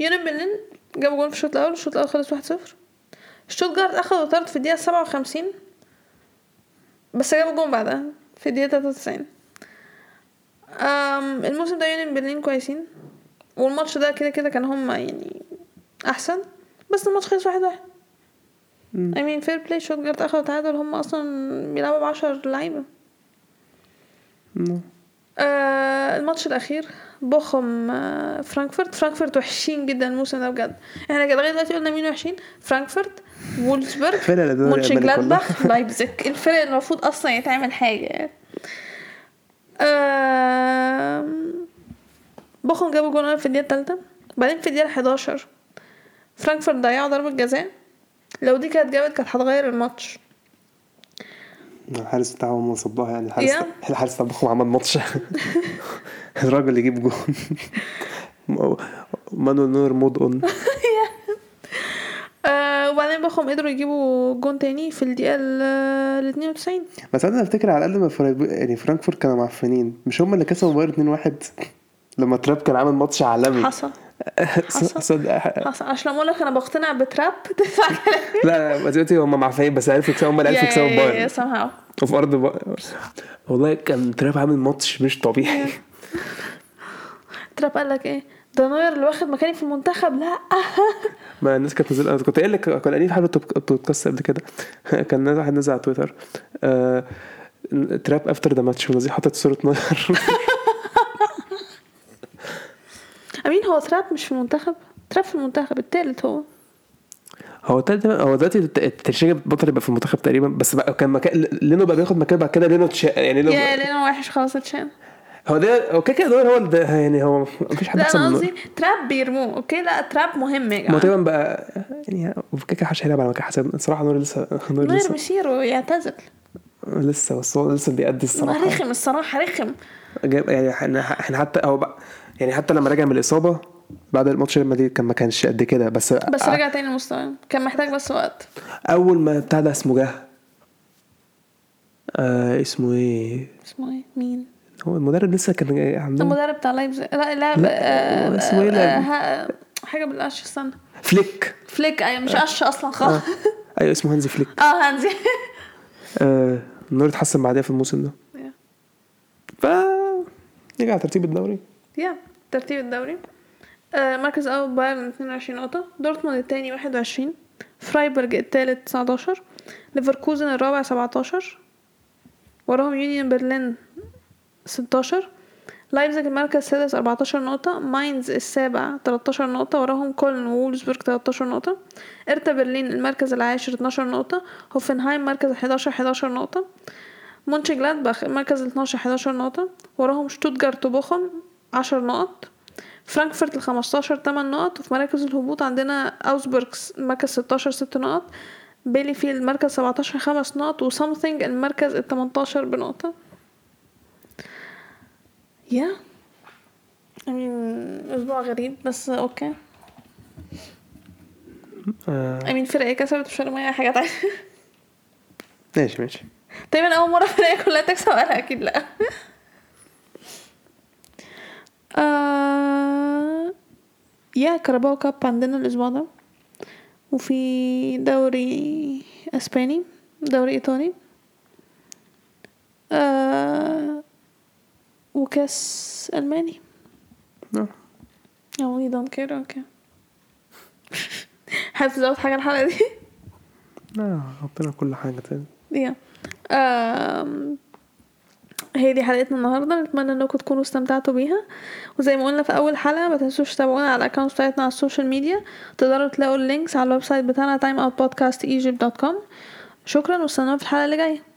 يونيون برلين جابوا جول في الشوط الأول الشوط الأول خلص واحد صفر. شتوتجارت اخدوا طرد في سبعة وخمسين بس جابوا جون بعدها في تلاتة وتسعين. أم، الموسم ده يونيون برلين كويسين والماتش ده كده كده كان هما يعني أحسن بس الماتش خلص واحد واحد. I mean fair play شتوتجارت اخدوا تعادل هم أصلا بيلعبوا بعشر لعيبة. مم. آه الماتش الأخير بوخم آه فرانكفورت. فرانكفورت وحشين جدا الموسم ده بجد. إحنا كده لغاية دلوقتي قلنا مين وحشين؟ فرانكفورت الأدوار الألماني مونشنجلادباخ لايبزيج. الفرق المفروض أصلا يتعمل حاجة يعني. بوخم جابوا جول في الدقيقة الثالثة. بعدين في الدقيقة 11 فرانكفورت ضيعوا ضربة جزاء. لو دي كانت جابت كانت هتغير الماتش. الحارس بتاعهم صدها يعني الحارس Yeah. الحارس بتاع بخم عمل ماتش. الراجل يجيب جون. مانويل نور mode on. آه وبعدين بوخم قدروا يجيبوا جون تاني في الدقيقة ال 92 بس أنا أفتكر على الأقل ما فرق- يعني فرانكفورت كانوا معفنين. مش هم اللي كسبوا بايرن 2-1 لما تراب كان عامل ماتش عالمي. حصل. صدق حصل. عشان لما أقول لك أنا بقتنع بتراب تدفع لا لا دلوقتي هم معفنين بس عرفوا يكسبوا هم اللي عرفوا يكسبوا بايرن وفي أرض. والله كان تراب عامل ماتش مش طبيعي. تراب قال لك إيه؟ ده نوير اللي واخد مكاني في المنتخب. لا. ما الناس كانت نزل أنا كنت قايل لك كنا قايلين في حلقه بودكاست قبل كده. كان واحد نزل على تويتر. آه... تراب افتر ذا ماتش ونزل حاطط صورة نوير أمين هو تراب مش في المنتخب؟ تراب في المنتخب التالت هو. هو تالت هو دلوقتي الت- الترشيجة بطل يبقى في المنتخب تقريبا بس بقى كان مكان لينو بقى بياخد مكان بعد كده لينو تشا... يعني لينو يا لينا وحش خلاص اتشال. هو ده هو كده هو اللي ده يعني هو مفيش حد لا أنا قصدي تراب بيرموه أوكي؟ لا تراب مهم يا ما هو جماعة. تقريبا بقى يعني هو كده كده محدش هيلعب على مكان حساب. الصراحة نوير لسه نوير لسه مسيره يعتزل لسه بس هو لسه بيأدي الصراحة. رخم الصراحة رخم. يعني إحنا حتى هو بقى يعني حتى لما رجع من الإصابة بعد الماتش ريال مدريد كان ما كانش قد كده بس بس رجع تاني لمستواه كان محتاج بس وقت. أول ما ده اسمه جه. آه اسمه إيه؟ اسمه إيه؟ مين؟ هو المدرب لسه كان جاي عندهم المدرب بتاع لايبزيج لا لا آه، اسمه إيه؟ آه،؟ ها- حاجة بالقش استنى. فليك. فليك أيوه مش قش أصلا آه. خالص أيوه اسمه هانزي فليك. آه هانزي. آه النور اتحسن بعدها في الموسم ده. ف على ترتيب الدوري. yeah ترتيب الدوري. آه، مركز أول بايرن 22 نقطة دورتموند التاني 21 فرايبورج التالت 19 ليفركوزن الرابع 17 وراهم يونيون برلين 16 لايبزيج المركز السادس 14 نقطة ماينز السابع 13 نقطة وراهم كولن وولزبورج 13 نقطة هيرتا برلين المركز العاشر 12 نقطة هوفنهايم مركز 11 11 نقطة مونشنجلادباخ المركز ال 12 11 نقطة وراهم شتوتجارت وبوخم 10 نقط فرانكفورت ال 15 8 نقط وفي مراكز الهبوط عندنا اوجسبورج المركز 16 6 نقط بيليفيلد المركز 17 5 نقط و something المركز ال 18 بنقطة. yeah I mean أسبوع غريب بس أوكي آه، I mean فرقة كسبت مش فارق معايا حاجة تانية. ماشي ماشي. تقريبا أول مرة فرقة كلها تكسب أنا أكيد لأ. آه... يا كاراباو كاب عندنا الأسبوع ده. وفي دوري أسباني دوري إيطالي. آه... وكاس ألماني. آه. Oh, we don't care. Okay. حابب تزود حاجة الحلقة دي؟ لا حطينا كل حاجة تاني. yeah um، هي دي حلقتنا النهارده نتمنى إنكم تكونوا استمتعتوا بيها. وزي ما قلنا في أول حلقة ما تنسوش تتابعونا على ال account بتاعتنا على ال social media. تقدروا تلاقوا ال links على ال website بتاعنا timeoutpodcastegypt.com شكرا وأستنونا في الحلقة اللي جاية.